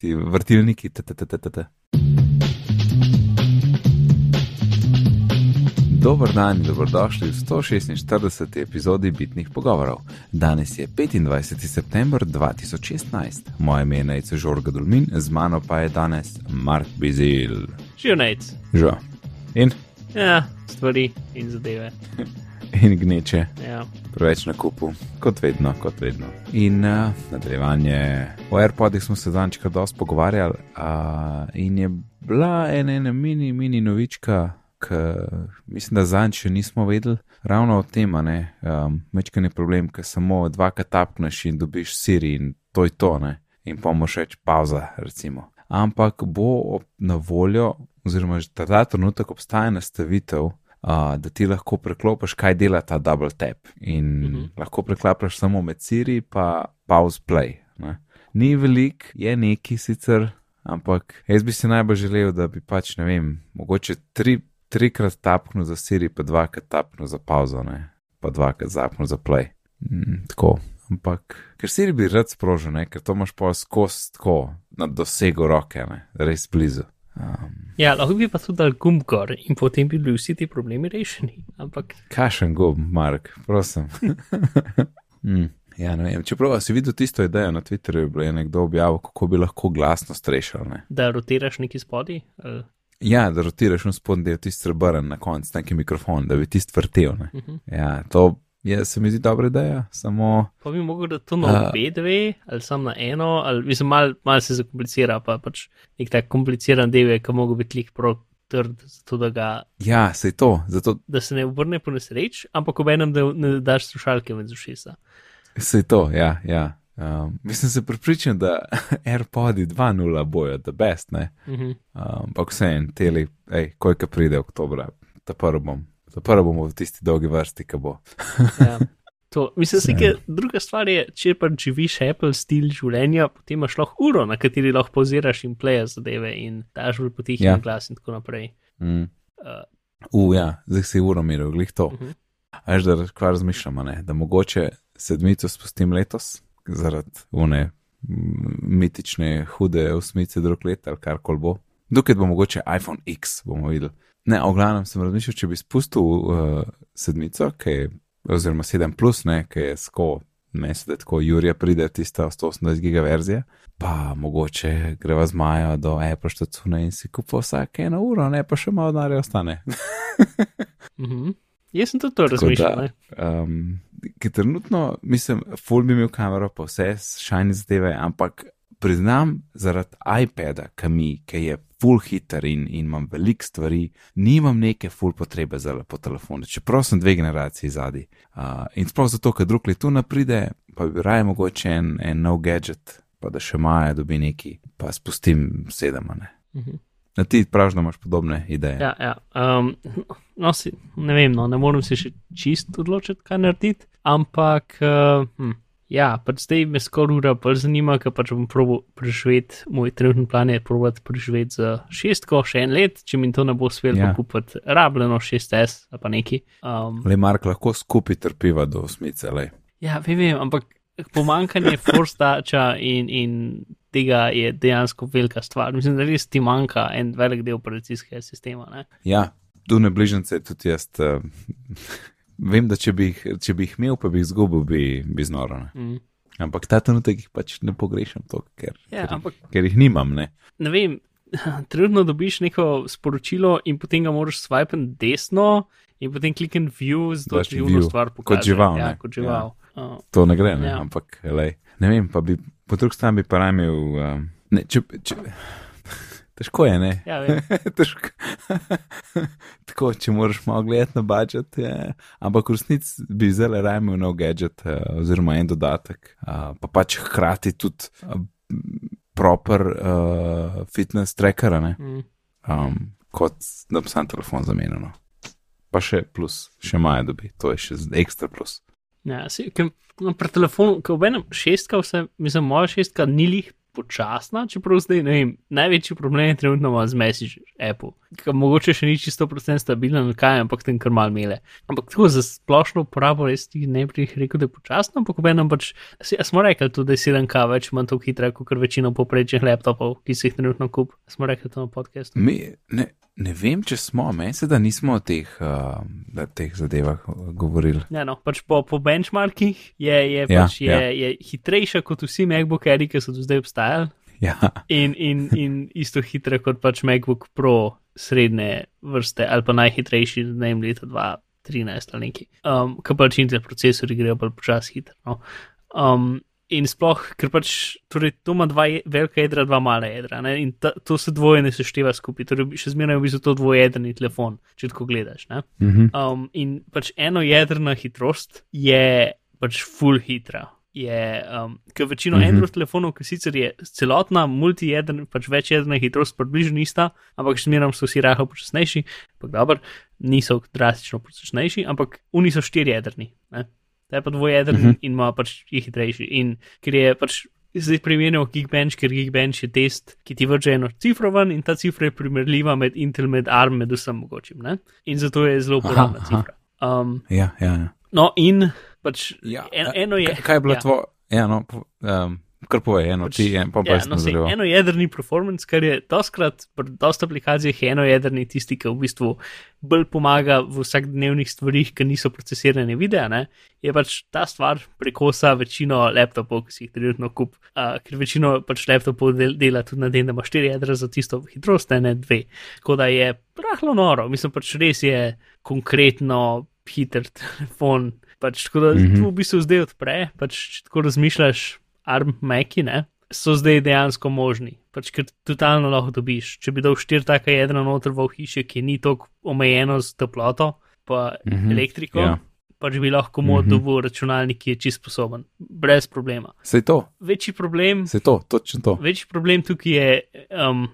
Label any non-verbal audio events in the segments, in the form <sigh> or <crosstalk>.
ti vrtilniki, ttt. Dober dan in dobrodošli v 146. epizodi Bitnih pogovorov. Danes je 25. september 2016. Moje ime je Nejce Žorga Dulmin, z mano pa je danes Mark Bizil. Živijo Nejc. Žo. In? Ja, stvari in zadeve. <laughs> In gneče. Ja. Preveč na kupu, kot vedno, kot vedno. In uh, nadaljevanje. O AirPodih smo se danes kar dosti pogovarjali, uh, in je bila ena, ena mini, mini novička, ki mislim, da zanj še nismo vedeli. Ravno o tem, ne, um, mečkan je problem, ker samo dvakrat tapneš in dobiš Siri in to je to, ne, in pomoč reči pauza, recimo. Ampak bo na voljo, oziroma že ta trenutek obstaja nastavitev. Uh, da ti lahko preklopiš, kaj dela ta double tap. In mm -hmm. lahko preklapiš samo med Siri in pause play. Ne. Ni velik, je neki sicer, ampak jaz bi si najbolj želel, da bi pač, ne vem, mogoče tri, trikrat tapnil za Siri, pa dvakrat tapnil za pauzo, ne. pa dvakrat zapnil za play. Mm, tako. Ampak, ker Siri bi rad sprožil, ne, ker to imaš pa skozi tako na dosegu roke, ne, res blizu. Um, ja, lahko bi pa tudi dal gumb gor in potem bi bili vsi ti problemi rešeni. Ampak Kašen gumb, Mark, prosim. <laughs> mm, ja, ne vem. Čeprav si videl tisto idejo na Twitterju, je nekdo objavil, kako bi lahko glasno strešal. Ne? da rotiraš neki spodi. ali- Ja, da rotiraš v spodnji del tisti srebrn na koncu, neki mikrofon, da bi tisti vrtel. ne. Mhm. Ja, to je, se mi zdi dobra ideja, samo Pa bi mogel da to na obe dve, ali samo na eno, ali mislim, malo mal se zakomplicira, pa pač nek tak kompliciran del je, ki mogo biti lik prav trd, zato da ga. ja, se je to, zato Da se ne obrne po nesreč, ampak ob enem, da ne daš slušalke med ušesa. se je to, ja. ja. Um, mislim se pripričan, da <laughs> AirPodi 2.0 bojo, the best, ne. Mhm. Um, Ampak vse en teli, ej, kojka pride oktober, ta prvi bom. Ta prvi bomo v tisti dolgi vrsti, ki bo. <laughs> Ja. To, mislim, Saj. da druga stvar je, če pa živiš Apple stil življenja, potem imaš lahko uro, na kateri lahko poziraš in plejaš zadeve in daš bolj potihnjen Ja. ja. glas in tako naprej. Mm. Uh, U, ja, zdaj si uro miril, glih to. Mhm. A veš, da kvar razmišljamo, ne? da mogoče sedmico spustim letos, zaradi une mm, mitične, hude osmice drug let ali kar kol bo. Dokaj bo mogoče iPhone X, bomo videli. Ne, o glavnem sem razmišljal, če bi spustil uh, sedmico, je, oziroma 7 plus, ne, ki je sko, se da tako Jurija pride tista 128 giga verzija, pa mogoče greva z Majo do Apple štacune in si kupo vsake eno uro, ne pa še malo denarja ostane. <laughs> mhm. Jaz sem tudi to razmišljal. da. Um, ki trenutno, mislim, full bi imel kamero, pa vse šajni zadeve, ampak priznam, zaradi iPada, ki mi, ki je full hiter in, in imam veliko stvari, nimam neke full potrebe za lepo telefon, čeprav sem dve generaciji zadnji. Uh, in sploh zato, ker drug letu napride, pa bi raje mogoče en, en nov gadget, pa da še maja dobi neki, pa spustim sedem, ne. Mhm. Na ti praviš, da imaš podobne ideje. Ja, ja. Um, no, si, ne vem, no, ne morem se še čist odločiti, kaj narediti, ampak uh, hm, ja, pač zdaj me skoraj ura bolj zanima, ker pač bom probal preživeti, moj trenutni plan je probati preživeti za šestko, še en let, če mi to ne bo uspelo Ja. ja. kupiti rabljeno 6S ali pa neki. Um, Le Mark lahko skupaj trpiva do osmice, le. ja, vem, vem, ampak pomankanje forstača in, in tega je dejansko velika stvar. Mislim, da res ti manjka en velik del operacijskega sistema. Ne? Ja, tu ne bližnjice tudi jaz. Uh, vem, da če bi, jih, če bi jih imel, pa bi jih izgubil, bi, bi znoro. Mm. Ampak ta trenutek jih pač ne pogrešam, to, ker, Ja, ker, ampak ker jih nimam. Ne? ne vem, <laughs> trenutno dobiš neko sporočilo in potem ga moraš swipati desno in potem klikni view, Daš ti živno view, stvar kot pokaže. žival, Ja, ne. kot žival. Uh, To ne gre, ne? Ja. ampak lej, ne vem, pa bi po drugi strani bi pa imel. Um, ne, če, če, težko je, ne. ja. <laughs> Težko. <laughs> Tako, če moraš malo gledati na budžet, je. ampak v resnici bi zelo raje imel nov gadget, uh, oziroma en dodatek, uh, pa pač hkrati tudi uh, proper uh, fitness tracker, ne, Mm. um, kot da bi sam telefon zamenjal. no. Pa še plus, še maja dobi, to je še ekstra plus. Ja, si, ker, no, pri telefonu, ko ob enem šestka, vse, mislim, moja šestka ni lih počasna, čeprav zdaj ne vem, največji problem je trenutno z Message Apple, ki mogoče še ni čisto 100% stabilen, kaj, ampak tem kar mal mele. Ampak tako za splošno uporabo res ti ne bi rekel, da je počasno, ampak obenem pač, smo rekli tudi, da je 7K več manj tako hitra, kot večino poprečnih laptopov, ki si jih trenutno kup. Smo rekli to na podkastu. Mi, ne, ne vem, če smo, meni se da nismo o teh, uh, teh zadevah govorili. Ja, no, pač po, po benchmarkih je, je, ja, pač je, ja. je hitrejša kot vsi MacBookeri, ki so do zdaj obstajali. Ja. In, in, in isto hitre kot pač MacBook Pro srednje vrste ali pa najhitrejši, ne vem, leta 2013 ali neki. Um, Kaj pač Intel procesori grejo bolj počasi hitro. No? Um, in sploh, ker pač torej, to ima dva velika jedra, dva mala jedra. Ne? In ta, to se dvoje ne sešteva skupaj. Torej, še zmeraj je v bistvu to dvojedrni telefon, če tako gledaš. Uh -huh. um, in pač eno jedrna hitrost je pač full hitra je, um, ker večino mm -hmm. Android telefonov, ki sicer je celotna multijedrna, pač večjedrna hitrost, približno ista, ampak še zmeraj so vsi rahlo počasnejši, ampak dobro, niso drastično počasnejši, ampak oni so štirijedrni, ta je pa dvojedrni mm -hmm. in ima pač je hitrejši. In ker je pač. Zdaj primerjamo Geekbench, ker Geekbench je test, ki ti vrže eno cifro ven in ta cifra je primerljiva med Intel, med ARM, med vsem mogočim. Ne? In zato je zelo uporabna cifra. Um, ja, ja, ja. No, in Pač ja, en, eno je. Kaj je bilo ja. tvoje? Ja, no, um, kar poje, eno pač, ti je, pa pa ja, no, se eno jedrni performance, kar je doskrat, pri dosta aplikacijah je eno jedrni tisti, ki v bistvu bolj pomaga v vsakdnevnih stvarih, ki niso procesirane videa, ne, je pač ta stvar prekosa večino laptopov, ki si jih trenutno kup, uh, ker večino pač laptopov del, dela tudi na den, da ima štiri jedra za tisto hitrost, ne dve. Tako da je rahlo noro, mislim pač res je konkretno hiter <laughs> telefon. Pač, tako da mm -hmm. v bistvu zdaj odpre, pač, če tako razmišljaš, arm meki, ne, so zdaj dejansko možni. Pač, ker totalno lahko dobiš. Če bi dal štiri taka jedra noter v hiši, ki ni tako omejeno z toploto, pa mm -hmm. elektriko. Ja. Pač bi lahko mod mm -hmm. dobil računalnik, ki je čist sposoben, brez problema. Se to. Večji problem. Se to, točno to. Večji problem tukaj je, um,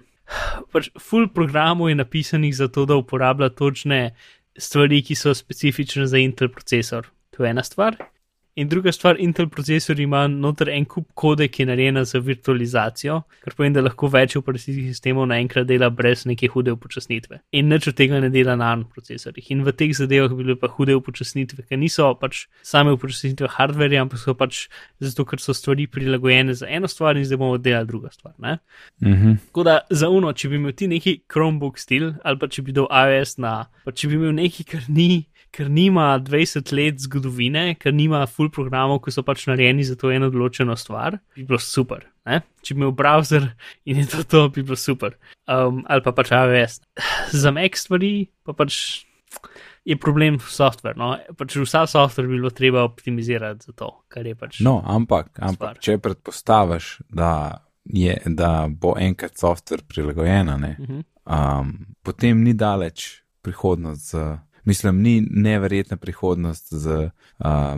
pač full programov je napisanih za to, da uporablja točne stvari, ki so specifične za Intel procesor. To je ena stvar. In druga stvar, Intel procesor ima noter en kup kode, ki je narejena za virtualizacijo, kar pomeni, da lahko več operacijskih sistemov naenkrat dela brez neke hude upočasnitve. In nič od tega ne dela na ARM procesorjih. In v teh zadevah bi bile pa hude upočasnitve, ker niso pač same upočasnitve hardverja, ampak so pač zato, ker so stvari prilagojene za eno stvar in zdaj bomo delali druga stvar. Mm -hmm. Tako da za uno, če bi imel ti neki Chromebook stil ali pa če bi dal iOS na, pa če bi imel neki, kar ni ker nima 20 let zgodovine, ker nima full programov, ki so pač narejeni za to eno določeno stvar, bi bilo super. Ne? Če bi imel browser in je to, to bi bilo super. Um, ali pa pač AWS. Za Mac stvari pa pač je problem software. No? Pač vsa software bi bilo treba optimizirati za to, kar je pač. No, ampak, ampak če predpostaviš, da, je, da bo enkrat software prilagojena, uh mhm. -huh. um, potem ni daleč prihodnost z mislim, ni neverjetna prihodnost z uh,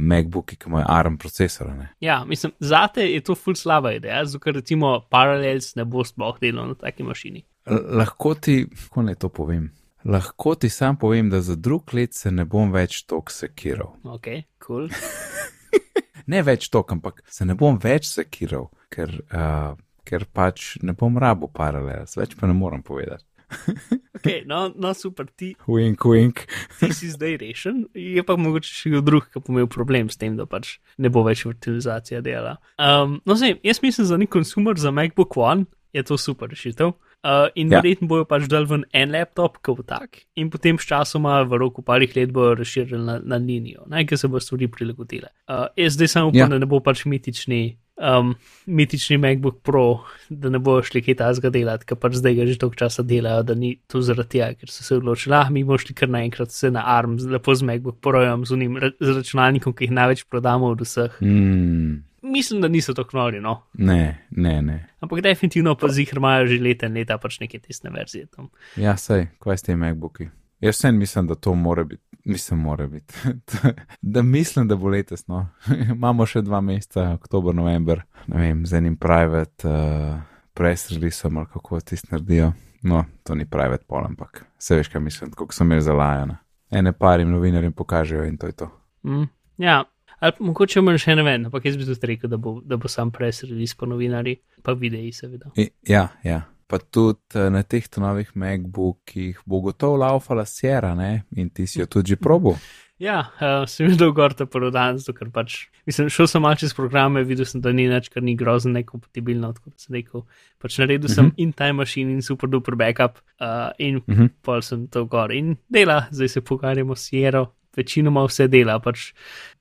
MacBooki, ki imajo ARM procesor. Ne? Ja, mislim, zate je to ful slaba ideja, zato ker recimo Parallels ne bo sploh delal na taki mašini. L lahko ti, kako naj to povem? Lahko ti sam povem, da za drug let se ne bom več tok sekiral. Ok, kul. Cool. <laughs> ne več tok, ampak se ne bom več sekiral, ker, uh, ker pač ne bom rabo paralels, več pa ne moram povedati. <laughs> Okay, no, no, super, ti. Wink, wink. ti si zdaj rešen, je pa mogoče še kdo drug, ki bo imel problem s tem, da pač ne bo več virtualizacija dela. Um, no, zdaj, jaz mislim, za nek konsumer za MacBook One je to super rešitev. Uh, in ja. verjetno bojo pač dal ven en laptop, kot tak, in potem s časoma, v roku parih let, bojo razširili na, na linijo, ker se bo stvari prilagodile. Uh, jaz zdaj samo upam, ja. da ne bo pač mitični um, mitični MacBook Pro, da ne bojo šli kaj tasga delati, ker pač zdaj ga že toliko časa delajo, da ni to zaradi tega, ker so se odločili, ah, mi bomo šli kar naenkrat vse na ARM, lepo z MacBook Projem, z unim z računalnikom, ki jih največ prodamo od vseh. Mm. Mislim, da niso tako nori, no. Ne, ne, ne. Ampak definitivno pa zih imajo že leta in leta pač neke tesne verzije tam. Ja, sej, kaj s temi MacBooki? Jaz sem mislim, da to mora biti Mislim, mora biti. <laughs> da mislim, da bo letos. No. <laughs> Imamo še dva meseca, oktober, november, ne vem, z enim private uh, press releaseom ali kako ti naredijo. No, to ni private pol, ampak vse veš, kaj mislim, kako sem jaz zalajena. Ene parim novinarjem pokažejo in to je to. Mm, ja, Ali mogoče manj še ne vem, ampak jaz bi tudi rekel, da bo, da bo sam press release po novinarji, pa videi seveda. I, ja, ja. Pa tudi eh, na teh novih MacBookih bo gotovo laufala Sierra, ne? In ti si jo tudi že probo. Ja, uh, sem videl gor ta prodan, zato ker pač, mislim, šel sem malce čez programe, videl sem, da ni nič, kar ni grozno nekompatibilno, tako da sem rekel, pač naredil uh -huh. sem in time machine in super duper backup uh, in uh Mhm. -huh. pol sem to gor in dela, zdaj se pogovarjamo s Sierra, večinoma vse dela, pač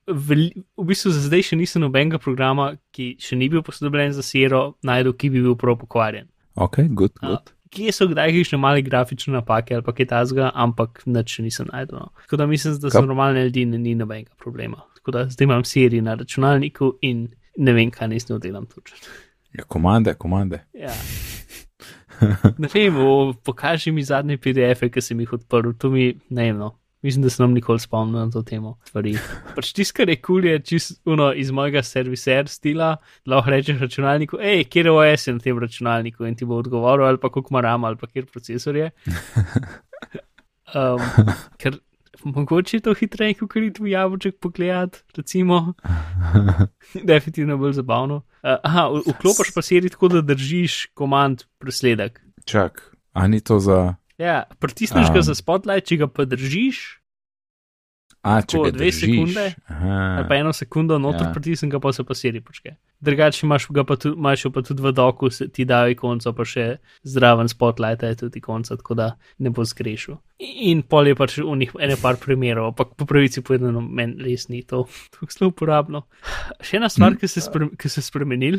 veli, v bistvu za zdaj še nisem nobenega programa, ki še ni bil posodobljen za Sierra, najdel, ki bi bil prav pokvarjen. Ok, good, Uh, good. kje so kdaj kakšne male grafične napake ali pa kaj tasga, ampak nič še nisem najdel. No. Tako da mislim, da za normalne ljudi ni nobenega problema. Tako da zdaj imam seriji na računalniku in ne vem, kaj naj z njo delam točno. Ja, komande, komande. Ja. Ne vem, o, pokaži mi zadnje PDF-e, ki sem jih odprl, to mi ne vem. No. Mislim, da sem nam nikoli spomnil na to temo. Pač tisto, kar je kul, je čisto iz mojega serviser stila, lahko rečeš računalniku, hej, kje je OS je na tem računalniku in ti bo odgovoril, ali pa koliko ima RAM, ali pa kje procesor je. <laughs> Um, ker mogoče je to hitreje, kot je tu jabolček pogledati, recimo. <laughs> Definitivno bolj zabavno. Uh, aha, vklopiš pa seri tako, da držiš komand presledek. Čak, a ni to za. Ja, pritisneš ga Um. za spotlight, če ga pa držiš, A, če Tako, ga dve držiš. sekunde, Aha. ali pa eno sekundo noter Ja. pritisnem, ga pa se pa seri počke. Drugače imaš ga pa tudi, imaš pa tudi v doku, ti dajo ikonco, pa še zraven spotlighta je tudi ikonca, tako da ne bo zgrešil. In pol je pač v njih ene par primerov, ampak po pravici povedano, meni res ni to <laughs> tako zelo uporabno. Še ena stvar, ki se, spre, ki se spremenil,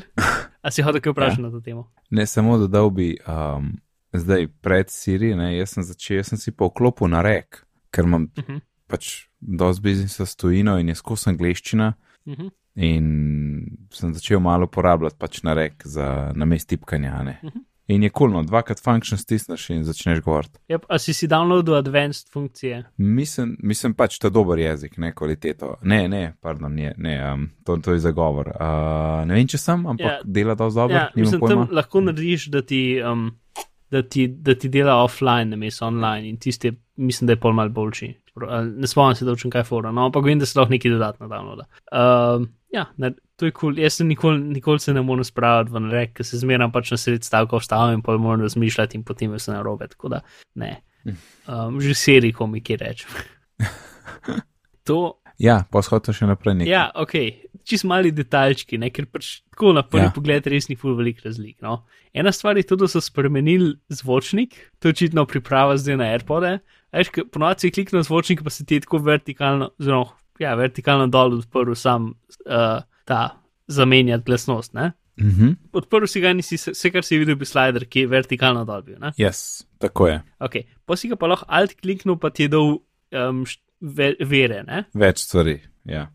a si hotel kaj vprašati ja. na to temo? Ne, samo dodal bi, um, zdaj pred Siri, ne, jaz sem začel, jaz sem si pa vklopil na rek, ker imam Uh -huh, pač dosti biznisa s tujino in je skozi angliščina uh -huh, in sem začel malo uporabljati pač na rek za namest tipkanja. Ne. Mhm. In je kulno, dvakrat function stisneš in začneš govoriti. yep, a si si downloadil advanced funkcije? Mislim, mislim pač, da je dober jezik, ne kvaliteto. Ne, ne, pardon, ne, ne um, to, to je zagovor. Uh, ne vem, če sem, ampak Ja. yeah. dela dosti dobro. Ja, nimam mislim, pojma. tam lahko narediš, da ti, um, da ti, da ti dela offline, namesto online in tisti, mislim, da je pol mal boljši. Ne spomnim se, da učim kaj fora, no, ampak vem, da se lahko nekaj dodatno downloada. Um, ja, ne, to je kul. Cool. Jaz se nikoli, nikoli se ne morem spraviti v rek, ker se zmeram pač na sred stavka vstavim in pol moram razmišljati in potem je se narobe, tako da ne. Um, že seri komiki rečem. <laughs> to, Ja, pa shodim še naprej nekaj. Ja, ok, čist mali detaljčki, ne? ker pač tako na prvi Ja. pogled res ni ful velik razlik. No? Ena stvar je to, da so spremenili zvočnik, to je očitno priprava zdaj na AirPode. Veš, ko ponovadi si kliknil zvočnik, pa se ti je tako vertikalno, zelo, ja, vertikalno dol odprl sam uh, ta zamenjati glasnost. Ne? Mhm. Odprl si ga in si se- vse, kar si videl, bi slider, ki je vertikalno dol bil. Yes, tako je. Ok, pa si ga pa lahko alt kliknil, pa ti je dal um, ve, vere. Ne? Več stvari. Ja.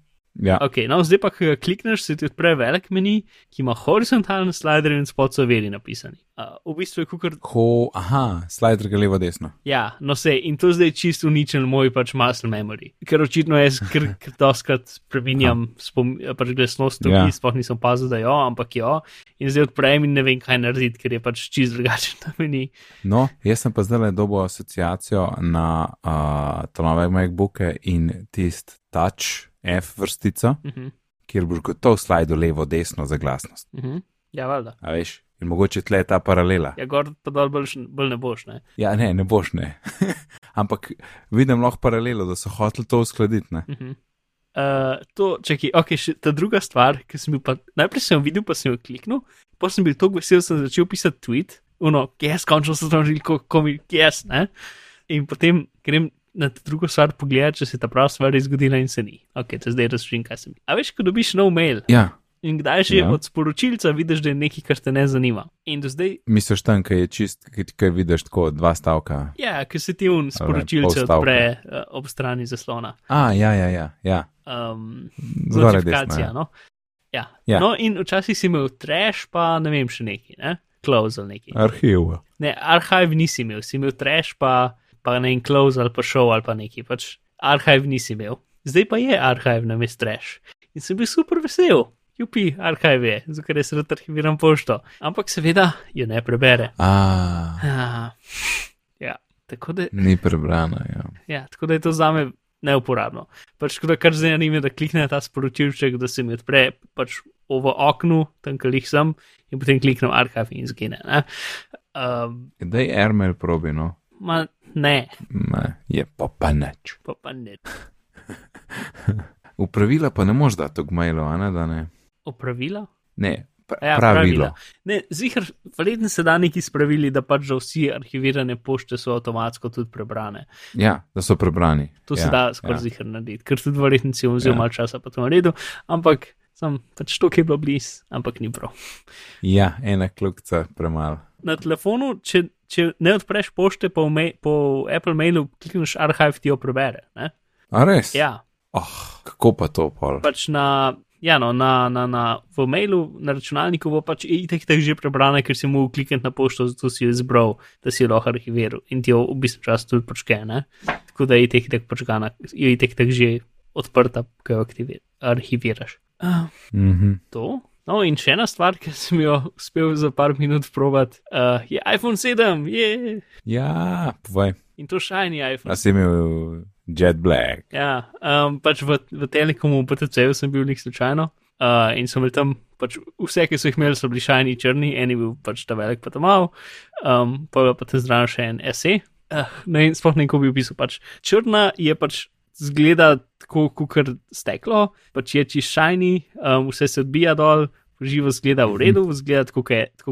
Ja. Ok, no, zdaj pa, ko ga klikneš, se ti odpre velik meni, ki ima horizontalne slidere in spod so veri napisani. Uh, v bistvu je kukar. Ko, aha, slider ga levo desno. Ja, no se, in to zdaj čisto uničen moj pač muscle memory. Ker očitno jaz, ker, ker doskrat spreminjam spom, pač glasnost, Ja. yeah. sploh nisem pazil, da jo, ampak jo. In zdaj odprem in ne vem, kaj narediti, ker je pač čisto drugačen na meni. No, jaz sem pa zdaj le dobo asociacijo na uh, to nove MacBooke in tist touch F vrstica, Uh -huh, kjer boš gotov slajdo levo desno za glasnost. uh -huh. Ja, valjda. A veš, in mogoče tle je ta paralela. Ja, gor pa dol bolj, bolj ne boš, ne. Ja, ne, ne boš ne. <laughs> Ampak vidim lahko paralelo, da so hoteli to uskladiti. Ne? Uh -huh. uh, to, čakaj, ok, še ta druga stvar, ki sem bil pa, najprej sem jo videl, pa sem jo kliknil, pa sem bil tako vesel, da sem začel pisati tweet, uno, yes, končno sem tam žil, ko mi, yes, ne. In potem grem na drugo stvar pogledati, če se ta prava stvar je zgodila in se ni. Ok, te zdaj razumem, kaj sem. A veš, ko dobiš nov mail Ja, in kdaj že Ja. ja. od sporočilca vidiš, da je nekaj, kar te ne zanima. In do zdaj, misliš tam, kaj je čist, kaj, vidiš tako dva stavka. ja, ker se ti un sporočilce odpre uh, ob strani zaslona. A, ja, ja, ja. ja. Um, Zgoraj desno. No? Ja. Ja. no, in včasih si imel trash, pa ne vem, še neki, ne? close ali neki. Ja. Arhiv. Ne, arhiv nisi imel, si imel trash, pa, pa ne en close ali pa show ali pa neki. Pač arhiv nisi imel. Zdaj pa je arhiv na mestu trash. In sem bil super vesel. Jupi, arhiv je, ker jaz rad arhiviram pošto. Ampak seveda jo ne prebere. Ah, ja, tako da, ni prebrano. Ja. ja, tako da je to zame neuporabno. Pač, tako da kar zanima, da klikne ta sporočilček, da se mi odpre pač v oknu, tam, kjer jih sem, in potem kliknem arhiv in zgine. Um, Da je Ermel probi, no. ma, ne, Ma, je pa pa nič. pa pa ne. <laughs> V pravila pa ne moš dati v mailu, a ne da ne. Opravila? Ne, pra, Ja, pravilo. Ne, zihar, verjetno se da neki spravili, da pač že vsi arhivirane pošte so avtomatsko tudi prebrane. Ja, da so prebrani. To ja, se da skoraj ja. zihar narediti, ker tudi verjetno si bom vzel Ja. malo časa pa to naredil, ampak sem pač to, ki je bilo blizu, ampak ni prav. Ja, ena kljukca premalo. Na telefonu, če, če ne odpreš pošte po, ma po Apple mailu, klikneš arhiv, ti jo prebere. Ne? A res? Ja, Oh, kako pa to pol? pač na. Ja, no, na, na, na, v mailu, na računalniku bo pač itek tak že prebrane, ker si mu klikniti na pošto, zato si jo izbral, da si jo lahko arhiviral in ti jo v bistvu čas tudi počke, ne? Tako da je itek tak počkana, je itek tak že odprta, ko jo aktivir, arhiviraš. Uh, Mhm. to. No, in še ena stvar, ki sem jo uspel za par minut provat, uh, je iPhone 7, je Ja, povej. in to shiny iPhone. A si imel Jet Black. Ja, um, pač v, v Telekomu, v PTC-ju sem bil nek slučajno uh, in so imeli tam pač vse, ki so jih imeli, so bili šajni črni, en je bil pač ta velik, pa ta mal, um, pa je pa tam zraven še en SE. Uh, ne, in sploh ne, kako bi opisal. Pač črna je pač zgleda tako, kot steklo, pač je čisto šajni, um, vse se odbija dol. Živo zgleda v redu, zgleda tako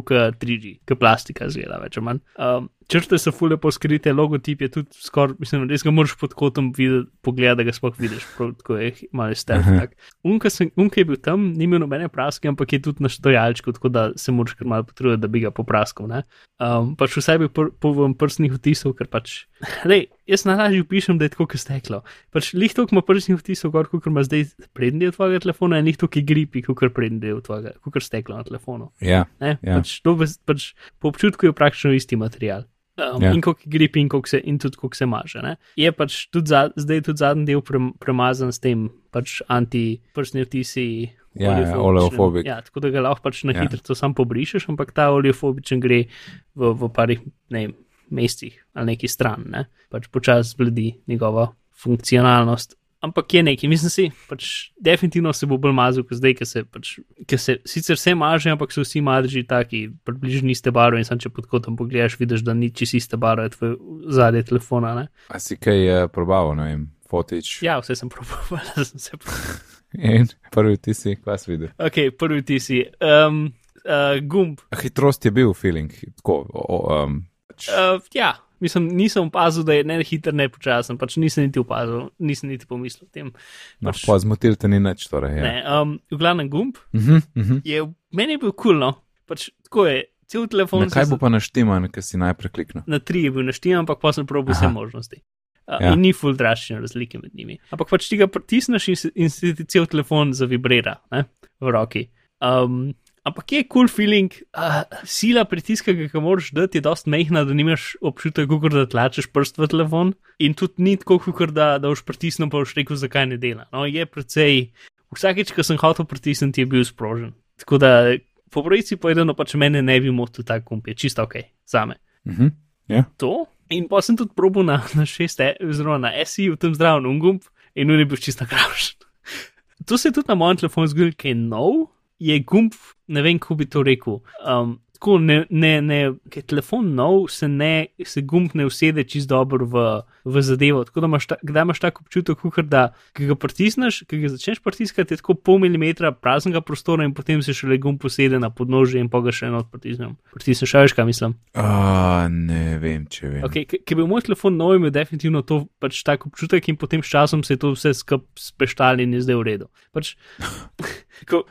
kot 3G, kot plastika zgleda več ali manj. Um, črte so fule poskrite, logotip je tudi skoraj, mislim, res ga moraš pod kotom videti, pogleda, da ga sploh vidiš, prav tako je malo tak. Unka, sem, unka je bil tam, ni imel nobene praske, ampak je tudi na stojalčku, tako da se moraš kar malo potruditi, da bi ga popraskal. ne. Um, pač vsaj bi pr, po prstnih vtisov, ker pač, lej, jaz najlažje pišem, da je tako, kot steklo. Pač lih to, ima prstnih vtisov, kot ima zdaj prednji del tvojega telefona, in lih to, ki gripi, kot prednji del tvojega, kot steklo na telefonu. Ja, Ne? Ja. Pač, to, pač, po občutku je praktično isti material. Um, Ja. In kako gripi, in, koliko se, in tudi kako se maže. Ne? Je pač tudi za, zdaj tudi zadnji del pre, premazan s tem, pač anti-prstni vtisi. Ja, ja, oleofobik. Ja, tako da ga lahko pač na Ja. hitro sam pobrišeš, ampak ta oleofobičen gre v, v parih ne, vem, mesecih ali neki stran, ne? pač počasi bledi njegova funkcionalnost. Ampak je nekaj, mislim si, pač definitivno se bo bolj mazal, kot zdaj, ker se, pač, ker se sicer vse maže, ampak so vsi madži taki, približno iste barve in sam če pod kotom pogledaš, vidiš, da ni čisto iste barve tvoje zadnje telefona. Ne? a si kaj uh, probaval, ne vem, fotič. Ja, vse sem proboval, <laughs> sem se proboval. In prvi ti si, kaj si videl? Ok, prvi ti si. Um, uh, gumb. Hitrost je bil feeling, tako, o, um, pač, Uh, ja, mislim, nisem opazil, da je ne hiter, ne počasen, pač nisem niti opazil, nisem niti pomislil o tem. no, Pač, pa zmotil te ni nič, torej. Ja. ne, um, v glavnem gumb Uh -huh, uh -huh. je meni je bil kul, no. pač tako je, cel telefon Na kaj bo pa naštiman, ker si najprej kliknil? na tri je bil naštel, ampak pa sem probil vse možnosti. Uh, Ja. In ni full drastične razlike med njimi. Ampak pač ti ga pritisneš in, in se ti cel telefon zavibrira ne, v roki. Um, ampak je cool feeling, uh, sila pritiska, ki ga moraš dati, je dost mehna, da nimaš občutek, kot da tlačeš prst v telefon. In tudi ni tako, kot da, da boš pritisnil, pa boš rekel, zakaj ne dela. No, je precej, vsakeč, ko sem hotel pritisniti, je bil sprožen. Tako da, po pravici povedano, pač mene ne bi motil ta kump, je čisto ok, zame Uh -huh. Ja. to. In pa sem tudi probil na, na šeste, oziroma na SI v tem zdravem ungumb in on je bil čisto kravš. To se je tudi na mojem telefonu zgodilo, kaj je nov, je gumb, ne vem, kako bi to rekel. Um, tako ne, ne, ne, ker je telefon nov, se, ne, se gumb ne usede čist dobro v, v zadevo. Tako da imaš, ta, kdaj imaš tako občutek, kukor da, ki ga pritisneš, ki ga začneš pritiskati, je tako pol milimetra praznega prostora in potem se šele gumb usede na podnožje in pa ga še eno pritisnem. Pritisneš, a veš, kaj mislim. Uh, ne vem, če vem. Okay, Ker je bil moj telefon nov, imel definitivno to pač tak občutek, in potem s časom se je to vse skupaj speštal in je zdaj v redu. Pač, <laughs> ko,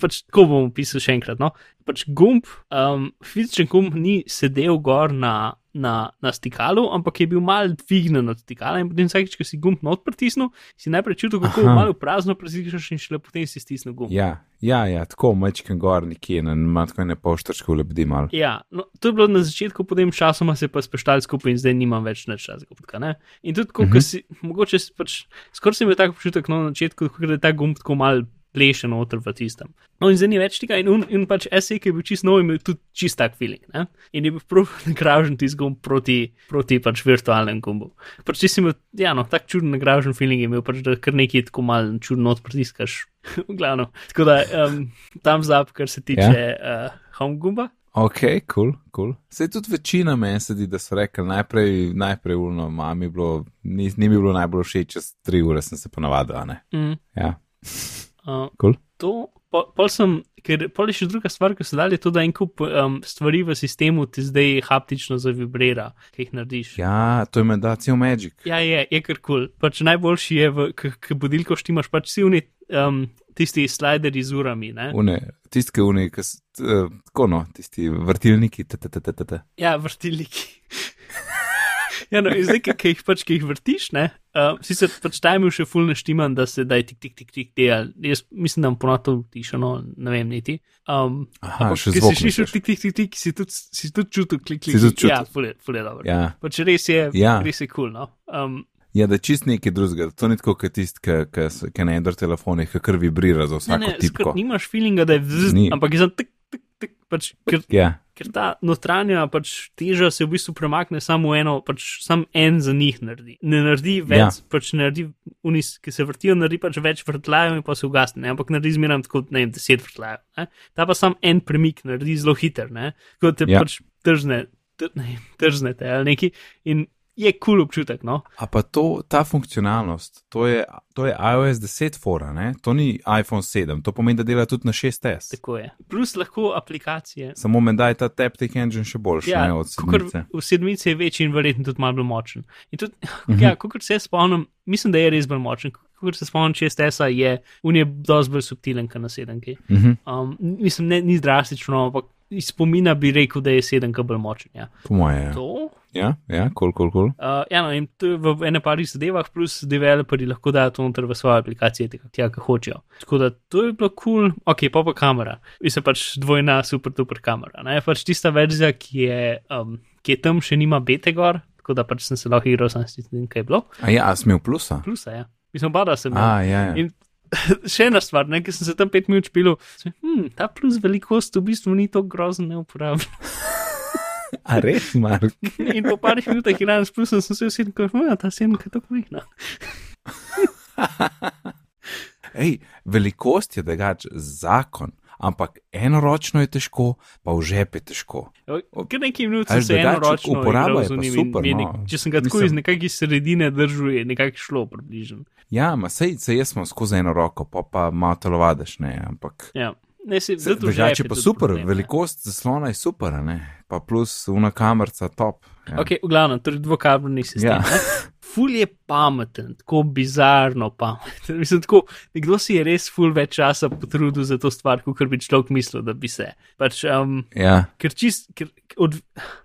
pač, tako bom opisal še enkrat. No? Pač gumb, um, fizičen gumb ni sedel gor na, na, na stikalu, ampak je bil mal dvignjen od stikala in potem vsakeč, ko si gumb not pritisnil, si najprej čutil, kako Aha. malo prazno pritisneš in šele potem si stisnil gumb. Ja, ja, ja tako mečken gor nekje, na ima tako ne poštrčko lebdi mal. Ja, no, to je bilo na začetku, potem časoma se je pa speštal skupaj in zdaj nimam več časa. Ne? In tudi, ko Mhm. si, mogoče si pač, skoraj sem imel tak občutek no, na začetku, ko je ta gumb tako mal pleše noter v tistem. No, in zdaj ni več tega, in, un, in pač SE, ki je bil čist nov, imel tudi čist tak feeling. Ne? In je bil prav <laughs> nagražen ti zgom proti, proti pač virtualnemu gumbu. Pač ti si imel, ja, no, tak čuden nagražen feeling je imel, pač da kar nekaj tako mal čudno odprtiskaš. <laughs> v glavno. Tako da um, tam zap, kar se tiče yeah. uh, home gumba. Ok, kul, cool, kul. Cool. Se tudi večina meni sedi, da so rekli najprej, najprej ulno, mami bilo, ni, ni mi bilo najbolj všeč, čez tri ure sem se ponavadil, ne. Mm. Ja. Uh, Cool. To, pol, pol sem, ker pol je še druga stvar, ki so dali, to, da en kup um, stvari v sistemu ti zdaj haptično zavibrira, ki jih narediš. Ja, to je menda cel magic. Ja, je, je kar kul. Cool. Pač najboljši je, k budilko štimaš, pač si unit. Um, Tisti slideri z urami. Tisti, ki uh, tako no, tisti vrtilniki. -t -t -t. Ja, vrtilniki. <laughs> ja, no, zdaj, ki jih pač, ki jih vrtiš, ne, uh, si se pač tajmo še fulno štiman, da se daj tik, tik, tik, tik, te. Jaz mislim, da bom ponato tišo, no, ne vem, niti. Um, Aha, ampak, zvok si slišal tik, tik, tik, tik, si tudi, si tudi čutil klik, klik. Klik. Ja, fulje, fulje dobro. Ja. Pač res je, Ja. res je kul, cool, no. Um, Ja, da je čist nekaj drugega. To ni tako, kot tisti, ki na Android telefonih, ki kar vibrira za ne, vsako ne, tipko. skrat, nimaš feelinga, da je Ni. ampak je za tik, tik, tik, pač, ker Ja, ker ta notranja pač teža se v bistvu premakne samo eno, pač sam en za njih naredi. Ne naredi več, Ja. ja. pač ne naredi, unis, ki se vrtijo, naredi pač več vrtljajev in pa se ugasne, ne? ampak naredi zmeraj tako, ne vem, deset vrtljajev. ne. Ta pa sam en premik naredi zelo hiter, ne, kot te Ja. ja. pač tržne, tr, ne, trznete ali neki in je kul cool občutek, no. a pa to, ta funkcionalnost, to je, to je iOS 10 fora, ne? to ni iPhone 7, to pomeni, da dela tudi na 6S. Tako je. Plus lahko aplikacije. Samo menda je ta Taptic Engine še boljši Ja, ne, od sedmice. v sedmici je večji in verjetno tudi malo bolj močen. In tudi, uh <laughs> Mhm. -huh. ja, kot se spomnim, mislim, da je res bolj močen. Kot se spomnim, če STS-a je, un je dosti bolj subtilen, kot na sedemki. Mhm, Um, mislim, ne, ni drastično, ampak iz spomina bi rekel, da je sedemka bolj močen. Ja. po moje. Ja, To. Ja, ja kul, kul, kul. Uh, ja, no, in to je v ene parih zadevah, plus developerji lahko dajo to noter v svoje aplikacije, tja, ki hočejo. Tako da to je bilo cool. ok, pa pa kamera, mislim pač dvojna super duper kamera. Ne? Pač tista verzija, ki je, um, ki je tam še nima bete gor, tako da pač sem se lahko igral, sem si tem, kaj je bilo. A ja, a smel plusa. Plusa, ja. Mislim, bada sem. A, ja, ja. In <laughs> še ena stvar, ne, ker sem se tam pet minut špil, hm, ta plus velikost v bistvu ni tako grozno neuporaben. <laughs> A res, Mark? <laughs> In po parih minutah igram s plusom, sem se vsi tako, hm, ta semka je tako majhna. <laughs> Ej, velikost je drugač zakon, ampak enoročno je težko, pa v žep je težko. Ker nekaj minut sem se eno drugače ročno uporaba igral je z in super, no. nek- Če sem ga tako Mislim- iz nekakšne sredine držal, je nekako šlo približno. Ja, ma sej, sej jaz sem skozi eno roko, pa pa malo telovadeš, ne, ampak. Ja. Ne, se, Se- Drugače pa super, velikost zaslona je super, ne, pa plus una kamerca top. Ja. Ok, v glavnem, torej dvokabrni sistem. Ja. Ful je pameten, tako bizarno pameten. <laughs> Mislim, tako, nekdo si je res ful več časa potrudil za to stvar, kot bi človek mislil, da bi se. Pač, um, ja, ker čist, ker od,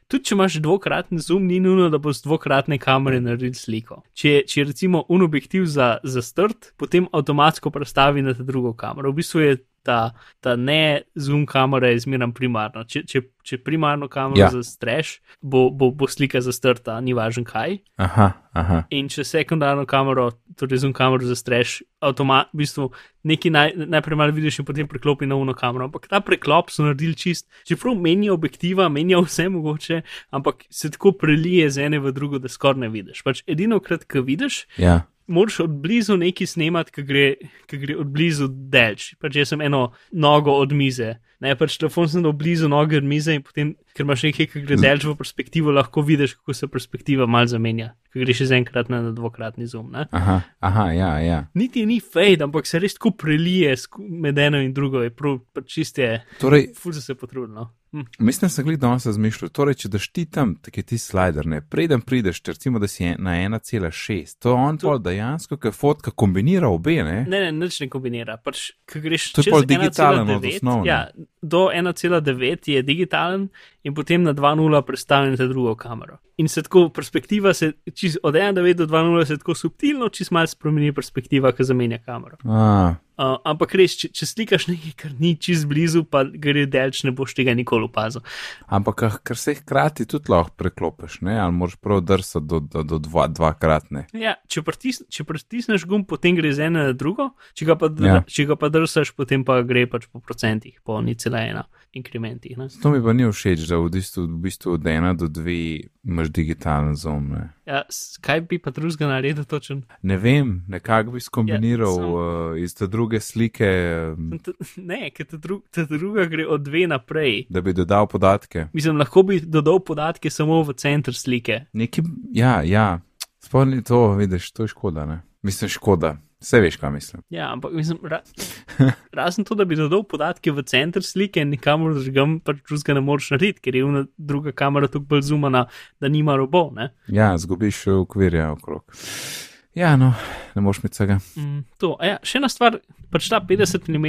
tudi če imaš dvokratni zoom, ni nujno, da boš z dvokratne kamere naredil sliko. Če, če je recimo un objektiv za, za strt, potem avtomatsko prestavi na ta drugo kamero. V bistvu je ta, ta ne zoom kamera je zmeraj primarna. Če, če, če primarno kamero Ja. zastreš, bo, bo, bo slika zastrta, ni važen kaj. aha, aha. In če sekundarno kamero, torej zoom kamero zastreš, avtomat, v bistvu nekaj naj, najprej malo vidiš in potem preklopi na uno kamero. Ampak ta preklop so naredili čist, čeprav menijo objektiva, menijo vse mogoče, ampak se tako prelije z ene v drugo, da skoraj ne vidiš. Pač edino krat, ko vidiš, Ja, moraš od blizu nekaj snemati, ki gre, ki gre od blizu delč. Pač jaz sem eno nogo od mize. Ne, pač telefon sem dal blizu noge mize in potem, ker imaš nekaj, ki gre delč v perspektivo, lahko vidiš, kako se perspektiva mal zamenja. Ko greš iz enkrat na dvokratni zoom. Ne. aha, aha, ja, ja. Niti ni fade, ampak se res tako prelije med eno in drugo, je prav, pač čiste, Torej, ful so se potrudili. No. Hm. mislim, da sem gledal danes razmišljal, torej, če daš ti tam, tako je ti slider, ne, preden prideš, če recimo, da si je na 1,6, to on To- pol dejansko, ker fotka kombinira obe, ne? Ne, ne, nič ne kombinira. Pač, ko greš To je pol digitalen 1,9, od osnovne. Ja, do 1,9 je digitalen in potem na 2,0 predstavljen za drugo kamero. In se tako perspektiva, se, čist, od 1,9 do 2,0 se tako subtilno, čist malo spremeni perspektiva, ki zamenja kamero. A, Uh, ampak res, če, če slikaš nekaj, kar ni čez blizu, pa gre delč, ne boš tega nikoli opazil. Ampak, ah, ker se hkrati tudi lahko preklopiš, ne? ali moraš prav drsati do, do, do dva, dvakratne. Ja, če, pritis, če pritisneš gum, potem gre z ene na drugo, če ga pa, Ja. če ga pa drsaš, potem pa gre pač po procentih, po ni cela ena inkrementih. Ne? To mi pa ni všeč, da v bistvu, v bistvu od ena do dve imaš digitalen zoom. Ne, Ja, kaj bi pa drugega naredil točen? ne vem, nekako bi skombiniral Ja, samo- uh, iz te druge slike, um, T- <laughs> Ne, ker ta, dru ta druga gre od dve naprej. da bi dodal podatke. Mislim, lahko bi dodal podatke samo v center slike. Neki, ja, ja, spomni to, vidiš, to je škoda. Ne? Mislim, škoda. Vse veš, kaj mislim. Ja, ampak mislim, ra <laughs> razen to, da bi dodal podatke v center slike, nikamor drugam pač drugega ne moreš narediti, ker je ona druga kamera tako bolj zoomana, da nima robov. Ne? Ja, zgubiš okvirja okrog. Ja, no, ne moš mi vsega. Mm, to, ja, še ena stvar, pač ta 50 mm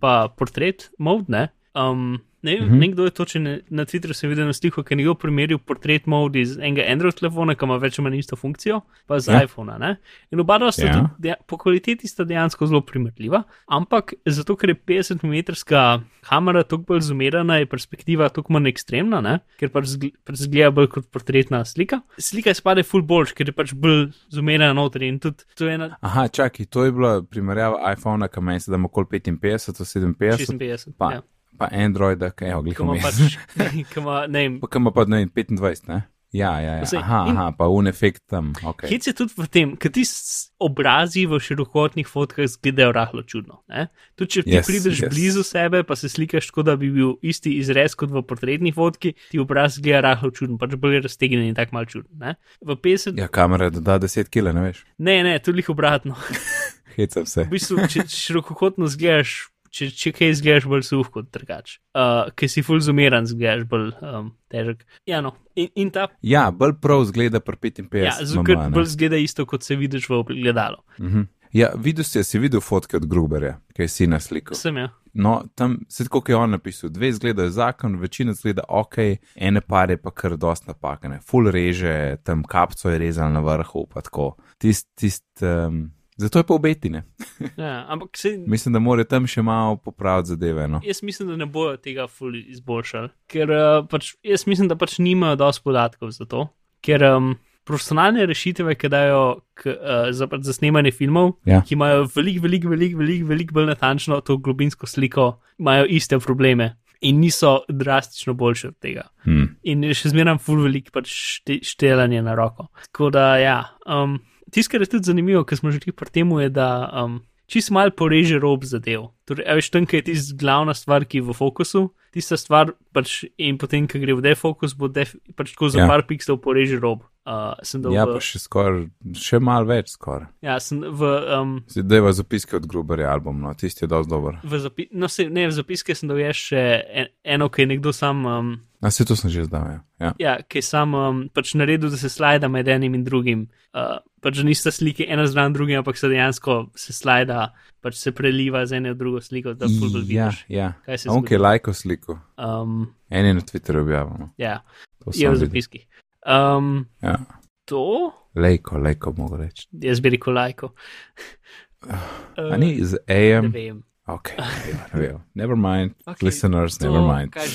pa portret mode, ne. Um, ne vem, mm. -hmm. nekdo je to, če ne, na Twitterju sem videl na sliku, ki je nekdo primerjal portret mode iz enega Android telefona, ki ima več ali manj isto funkcijo, pa z Ja. ja. iPhona. Ne? In oba dva sta Ja. ja. tudi, po kvaliteti sta dejansko zelo primerljiva, ampak zato, ker je 50 mm kamera tako bolj zoomirana, je perspektiva tako manj ekstremna, ne? ker pač pač zgleda bolj kot portretna slika. Slika spade full boljš, ker je pač bolj zoomirana noter in tudi to je ena. Aha, čakaj, to je bila primerjava iPhona, ki meni se da ima okoli 55, 57, 56, pa, ja. Pa Androida, ki je ima pač, <laughs> ki ima, Pa kam pa ne, 25, ne? Ja, ja, ja. Aha, in- aha, pa un efekt tam. Okay. hec je tudi v tem, ker ti obrazi v širokotnih fotkah izgledajo rahlo čudno. Ne? Tudi če ti Yes, prideš yes. blizu sebe, pa se slikaš tako, da bi bil isti izrez kot v portretni fotki, ti obraz zgleda rahlo čudno, pač bolj raztegnjen in tako mal čudno. Ne? V 50, ja. Kamera doda 10 kg, ne veš. ne, ne, tudi obratno. <laughs> Heca vse. V bistvu, če širokokotno zgledaš. Če, če kaj izgledaš bolj suh kot drugač, uh, ker si full zoomiran, zgledaš bolj um, težek. Ja, no. in, in ta Ja, bolj prav zgleda pri 55. Ja, zato mama, bolj zgleda isto, kot se vidiš v ogledalu. Mhm. Ja, videl si, si videl fotke od Gruberja, ki je si na sliku. Sem ja. No, tam se tako je on napisal, dve izgledajo zakon, večina zgleda ok, ene pare pa kar dost napakane. Ful reže, tam kapco je rezal na vrhu, pa tako. Tist, tist, um, zato je pa obetine. ja. Ampak se, Mislim, da mora tam še malo popraviti zadeve. No. jaz mislim, da ne bojo tega ful izboljšali. Ker uh, pač, jaz mislim, da pač nimajo dosti podatkov za to. Ker um, profesionalne rešitve, ki dajo k, uh, za, pač za snemanje filmov, Ja. ki imajo veliko, veliko, veliko, veliko velik bolj natančno to globinsko sliko, imajo iste probleme. In niso drastično boljše od tega. Hmm. in še zmeraj full velik pač šte, štelanje na roko. Tako da, ja, um, tisto, kar je tudi zanimivo, ker smo že pri tem, je, da um, čist mal poreže rob zadev. Torej, veš, tam, ki je tista glavna stvar, ki je v fokusu, tista stvar, pač, in potem, ko gre v defokus, bo def, pač tako za Ja. ja. par pikslov poreže rob. Uh, sem dal Ja, v, pa še skoraj, še malo več skoraj. ja, sem v, um, Zdaj je zapiske od Gruberja album, no, tisti je dosti dober. v, zapi, no, se, ne, v zapiske sem dal je še en, eno, ki je nekdo sam. Um, A se to sem že zdal, ja. ja. Ja, ki je sam um, pač naredil, da se slajda med enim in drugim. Uh, pač nista slike ena zraven drugim, ampak se dejansko se slajda, pač se preliva z ene v drugo sliko, da fulbol Ja, vidiš. ja. Se On, ki je lajko sliko, Um, en je na Twitterju objavil. No. ja, To je v zapiskih. Um, Ja. to, Lejko, lejko mogo reči. jaz bi rekel lajko. A ni z Ne AM? vem. Ok, ne vem, ne. Never mind. <laughs> Okay, Listeners, to, never mind. Kaj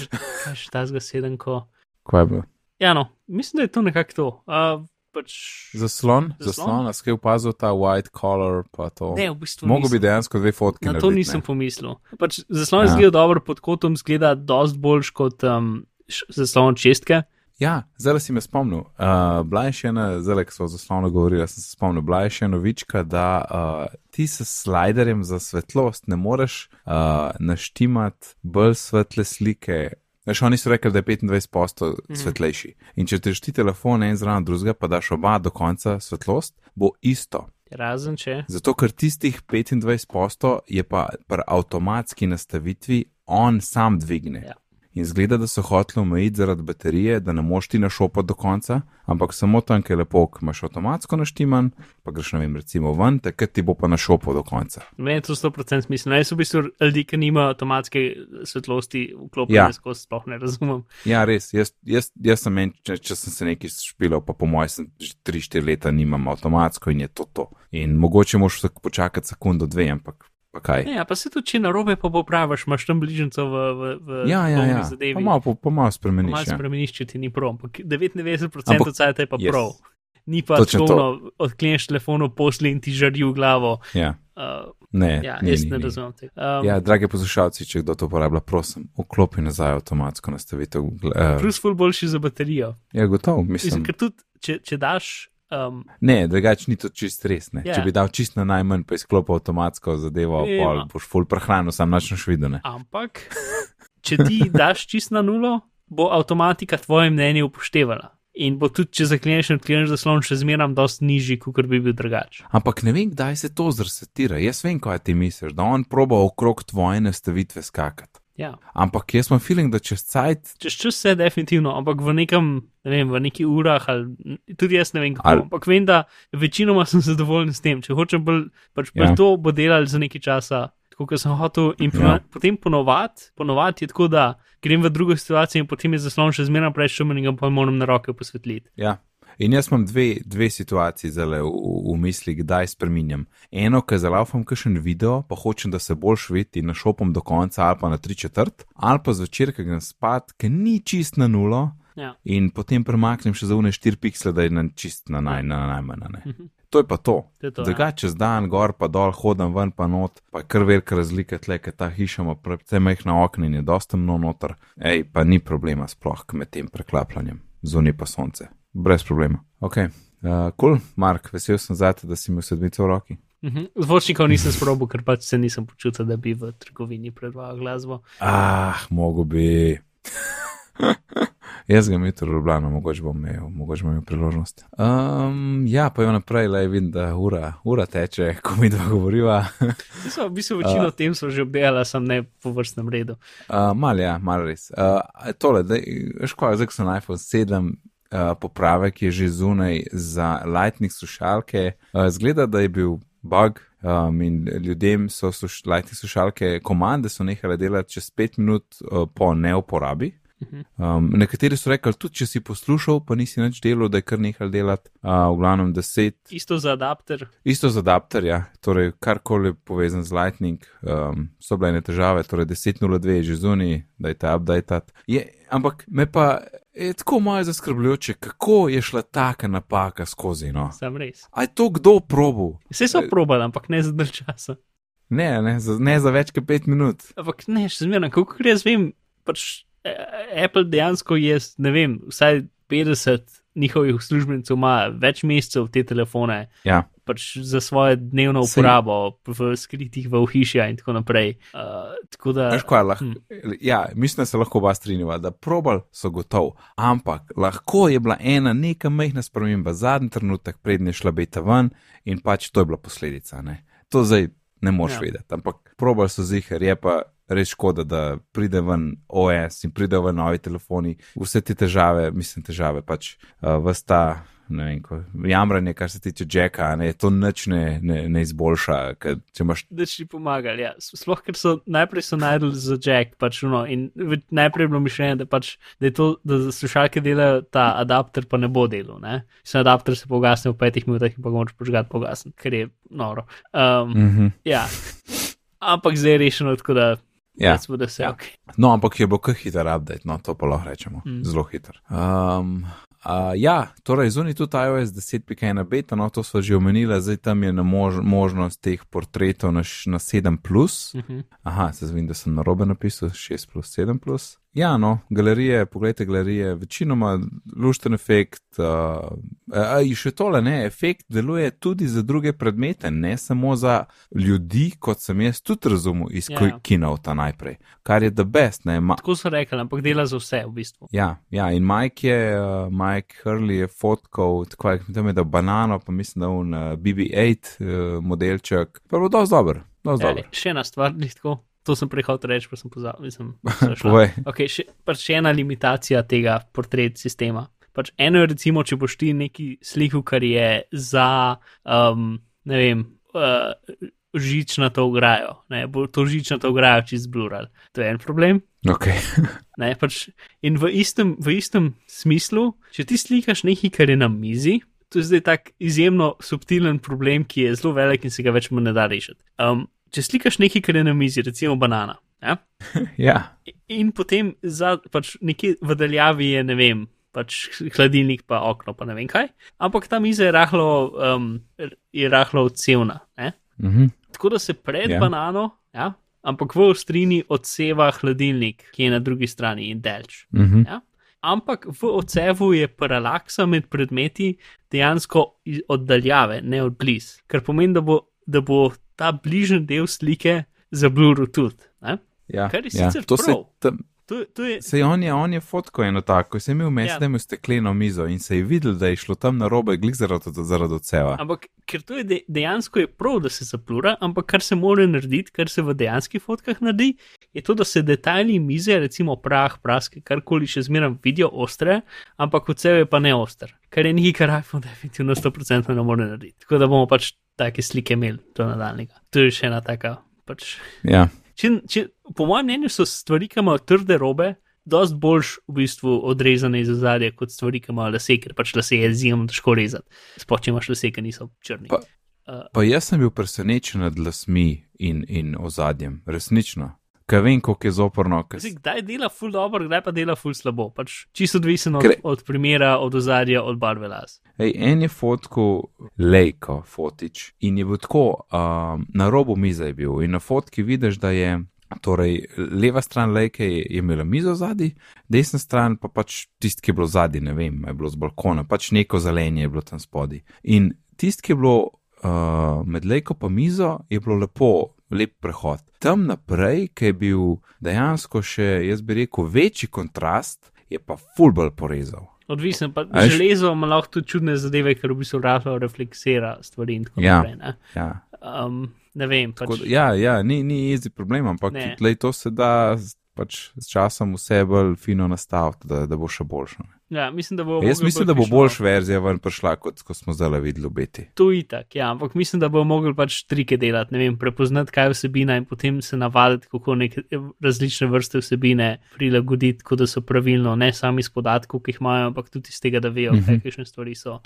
kaj že ta zgaseden, ko. <laughs> Kaj je bilo? Ja, no, mislim, da je to nekako to. Uh, pač, Zaslon? Zaslon? A skaj opazil ta white collar, pa to. ne, v bistvu. Mogo nisem. bi dejansko dve fotki Na to narediti, nisem ne. pomislil. Pač zaslon Ja. zgleda dobro pod kotom, zgleda dosti boljš kot um, zaslon čestke. Ja, zdaj si me spomnil. Uh, bila je še ena, zdaj, ko smo zaslovno govorili, sem se spomnil, bila je še novička, da uh, ti s sliderjem za svetlost ne moreš uh, naštimati bolj svetle slike. Veš, oni so rekli, da je 25% Mhm. svetlejši. In če težti telefon en zraven drugega, pa daš oba do konca svetlost, bo isto. Razen če. Zato, ker tistih 25% je pa pri avtomatski nastavitvi on sam dvigne. Ja. In zgleda, da so hoteli omejiti zaradi baterije, da ne moš ti našopati do konca, ampak samo tam, ki je lepo, ko imaš avtomatsko naštiman, pa greš, ne vem, recimo ven, takrat ti bo pa našopal do konca. Meni to 100% smiselno. Jaz v bistvu ljudi, ki nimajo avtomatske svetlosti vklopljene Ja. skozi, sploh ne razumem. Ja, res, jaz, jaz, jaz sem en, če, če sem se nekaj špilal, pa po mojem sem že 3-4 leta nimam avtomatsko in je to to. In mogoče moš počakati sekundo, dve, ampak pa kaj. Ja, pa se tudi, če na robe pa popraviš, imaš tam bližnjico v, v, v Ja, ja, ja. zadevi. Pa malo, po- pa malo spremeniš. Malo Ja. spremeniš, če ti ni prav. Ampak 99% Ampak- cajt je pa yes. prav. Ni pa Točno tako, to. odkleneš telefon, posli in ti žari v glavo. Ja. Uh, Ne, ja, ni, jaz ni, ne razumem tega. Um, Ja, dragi poslušalci, če kdo to uporablja, prosim, vklopi nazaj avtomatsko nastavitev. Uh, Plus, ful boljši za baterijo. ja, gotovo, Mislim, mislim. ker tudi, če, če daš. Um, Ne, drugače ni to čist res. Ne. Ja. Če bi dal čist na najmanj, pa izklopil avtomatsko zadevo, Ja. pol boš full prehranil, sam načneš videne. ampak, če ti daš čist na nulo, bo avtomatika tvoje mnenje upoštevala. In bo tudi, če zakleneš in odkleneš zaslon, še zmeraj dosti nižji, kot bi bil drugač. Ampak ne vem, kdaj se to zresetira. Jaz vem, kaj ti misliš, da on proba okrog tvoje nastavitve skakati. Ja. Ampak jaz imam feeling, da čez cajt, Čez čas se definitivno, ampak v nekem, ne vem, v neki urah ali tudi jaz ne vem kako. Ali- Ampak vem, da večinoma sem zadovoljen s tem. Če hočem bolj, pač bolj Ja. to bo delal za nekaj časa, tako kot sem hotel. In Ja. potem ponovadi, ponovadi je tako, da grem v drugo situacijo in potem je zaslon še zmeraj preveč šumen in ga pa moram na roke posvetliti. ja. In jaz imam dve, dve situaciji zale v, v, misli, kdaj spreminjam. Eno, ker zalaufam kakšen video, pa hočem, da se boljš vidi in našopam do konca ali pa na tri četrt, ali pa zvečer, ker grem spat, ker ni čist na nulo. Ja. In potem premaknem še za une 4 piksle, da je na čist na, naj, na najmanj. a ne. Mhm. To je pa to. To je to, ja. Drugače, čez dan, gor pa dol, hodim ven pa not, pa je kar velika razlika tle, ker ta hiša ima predvsem majhna okna in je dosta mno noter. Ej, pa ni problema sploh med tem preklapljanjem, zunaj pa sonce. Brez problema. Ok, uh, cool, Mark, vesel sem zate, da si imel sedmico v roki. Mhm. Zvočnikov nisem sprobil, ker pač se nisem počutil, da bi v trgovini predvajal glasbo. Ah, mogo bi. <laughs> Jaz ga imam v Ljubljano, mogoče bom imel, mogoče bom imel priložnost. Um, ja, pa je naprej, le vidim, da ura, ura teče, ko mi dva govoriva. So, v bistvu večino uh, tem so že obdelala, sem ne po vrstnem redu. Uh, mal, ja, mal res. Uh, tole, da, veš kaj, zdaj sem na iPhone 7, uh, popravek je že zunaj za lightning slušalke. Uh, zgleda, da je bil bug um, in ljudem so sluš, lightning slušalke, komande so nehale delati čez 5 minut uh, po neuporabi. Um, nekateri so rekli, tudi če si poslušal, pa nisi nič delal, da je kar nehal delati, uh, v glavnem 10, Isto za adapter. Isto z adapter, ja. torej karkoli povezan z Lightning, um, so bile ene težave, torej 10.02 je že zunaj, da je ta update. Je, ampak me pa je tako malo zaskrbljujoče, kako je šla taka napaka skozi. No? Sam res. A je to kdo probu? Vse so probali, ampak ne za dalj časa. Ne, ne, za, ne za več kot 5 minut. Ampak ne, še zmeraj, kako jaz vem, pač eh, Apple dejansko je, ne vem, vsaj 50 njihovih uslužbencev ima več mesecev te telefone. Ja. Pač za svojo dnevno Sej- uporabo, v skritih v ohišja in tako naprej. Uh, tako da, Veš kaj, lahko, ja, mislim, da se lahko oba strinjava, da probal so gotov, ampak lahko je bila ena neka majhna sprememba zadnji trenutek, prednje šla beta ven in pač to je bila posledica. Ne? To zdaj ne moš ja. vedeti, ampak probal so zihar, je pa res škoda, da pride ven OS in pride ven novi telefoni, vse te težave, mislim, težave pač uh, vsta. Ne vem, ko, jamranje, kar se tiče Jacka, ne, to nič ne, ne, ne izboljša. imaš da ti pomagali. Ja. Sploh, ker so najprej so najdel za Jack, pač, no, in v- najprej je bilo mišljenje, da, pač, da, to, da za slušalke delajo ta adapter, pa ne bo delal. Ne? Se adapter se pogasne v petih minutah in pa ga moraš požgati pogasn, ker je noro. Um, mm -hmm. ja. Ampak zdaj je rešeno, tako da ja. recimo, da se Ja. ok. No, ampak je bo kar hiter update, no, to pa lahko rečemo. Mm. Zelo hiter. Um, uh, ja, torej zunaj tudi iOS 10.1 beta, no, to so že omenila, zdaj tam je na mož, možnost teh portretov na, na 7. Plus. Uh -huh. Aha, se zvim, da sem na robe napisal 6 plus 7 plus. Ja, no, galerije, pogledajte galerije, večinoma lušten efekt. Uh, in še tole, ne, efekt deluje tudi za druge predmete, ne samo za ljudi, kot sem jaz tudi razumel iz Ja, ja. kinota najprej, kar je the best, ne, ma, Tako so rekli, ampak dela za vse v bistvu. Ja, ja, in Mike je, uh, Mike Hurley je fotkal, tako je tam je dal banano, pa mislim, da un uh, BB-8 uh, modelček, pa bil dosti dober, dosti Ja, dober. še ena stvar, ni tako. To sem prehotel reči, pa sem pozabil. Mislim, <laughs> sem. Okay, še, pač še ena limitacija tega portret sistema. Pač eno je, recimo, če boš ti neki sliku, kar je za, um, ne vem, uh, žičnato ograjo, ne, bo to žičnato ograjo čez blural. To je en problem. Okay. <laughs> Ne, pač, in v istem, v istem smislu, če ti slikaš nekaj, kar je na mizi, to je zdaj tak izjemno subtilen problem, ki je zelo velik in se ga več ne da rešiti. Um, če slikaš nekaj, kar je na mizi, recimo banana. Ja? <laughs> Ja, In potem za, pač nekje v daljavi je, ne vem, pač hladilnik, pa okno, pa ne vem kaj. Ampak ta miza je rahlo, um, je rahlo odsevna. Ne? mhm. Tako da se pred Ja. yeah. banano, ja, ampak v ostrini odseva hladilnik, ki je na drugi strani in delč. Mhm. Ja? Ampak v odsevu je paralaksa med predmeti dejansko oddaljave, ne od blizu. Kar pomeni, da bo, da bo ta bližnji del slike zabluril tudi. Ne? ja, Kar je ja. sicer To se, prav. tam, To, to je, se on je, on je fotko eno tako, se je imel mes, Ja. da je imel stekleno mizo in se je videl, da je šlo tam na robe, glik zaradi, zaradi odseva. ampak ker to je de, dejansko je prav, da se zaplura, ampak kar se mora narediti, kar se v dejanskih fotkah naredi, je to, da se detajli mize, recimo prah, praske, karkoli še zmeraj vidijo ostre, ampak odsev je pa ne oster. Kar je nekaj, kar iPhone definitivno 100% ne more narediti. Tako da bomo pač take slike imeli do nadaljnega. To je še ena taka. Pač. Ja, Če, če, po mojem mnenju so stvari, ki imajo trde robe, dosti boljš v bistvu odrezane iz ozadja kot stvari, ki imajo lase, ker pač lase je izjemno težko rezati. Sploh če imaš lase, ki niso črni. Pa- pa jaz sem bil presenečen nad lasmi in, in ozadjem, resnično. Ker vem, koliko je zoporno. ker Zdaj, kdaj dela ful dobro, kdaj pa dela ful slabo. Pač čisto odvisen od, Ker- od primera, od ozadja, od barve las. Ej, en je fotko lejko, fotič in je bil tako, um, na robu mize je bil in na fotki vidiš, da je. Torej, leva stran lejke je, je imela mizo zadaj, desna stran pa pač tisti, ki je bilo zadaj, ne vem, je bilo z balkona, pač neko zelenje je bilo tam spodaj. In tisti, ki je bilo uh, med lejko pa mizo, je bilo lepo, lep prehod. Tam naprej, ki je bil dejansko še, jaz bi rekel, večji kontrast, je pa fulbol porezal. Odvisen pa veš- železo ima lahko tudi čudne zadeve, ker v bistvu rahlo refleksira stvari in tako Ja. naprej. Ja. Um, ne vem, pač. Tako, ja, ja, ni, ni izi problem, ampak Ne. lej, to se da pač s časom vse bolj fino nastaviti, da, da bo še boljše. Ja, mislim, da bo Jaz mislim, bolj da bo boljša verzija ven prišla, kot ko smo zdaj videli obeti. To je itak, ja, ampak mislim, da bo mogel pač trike delati, ne vem, prepoznati, kaj je vsebina in potem se navaditi, kako neke različne vrste vsebine prilagoditi, tako da so pravilno, ne samo iz podatkov, ki jih imajo, ampak tudi iz tega, da vejo, Mhm. kaj kakšne stvari so.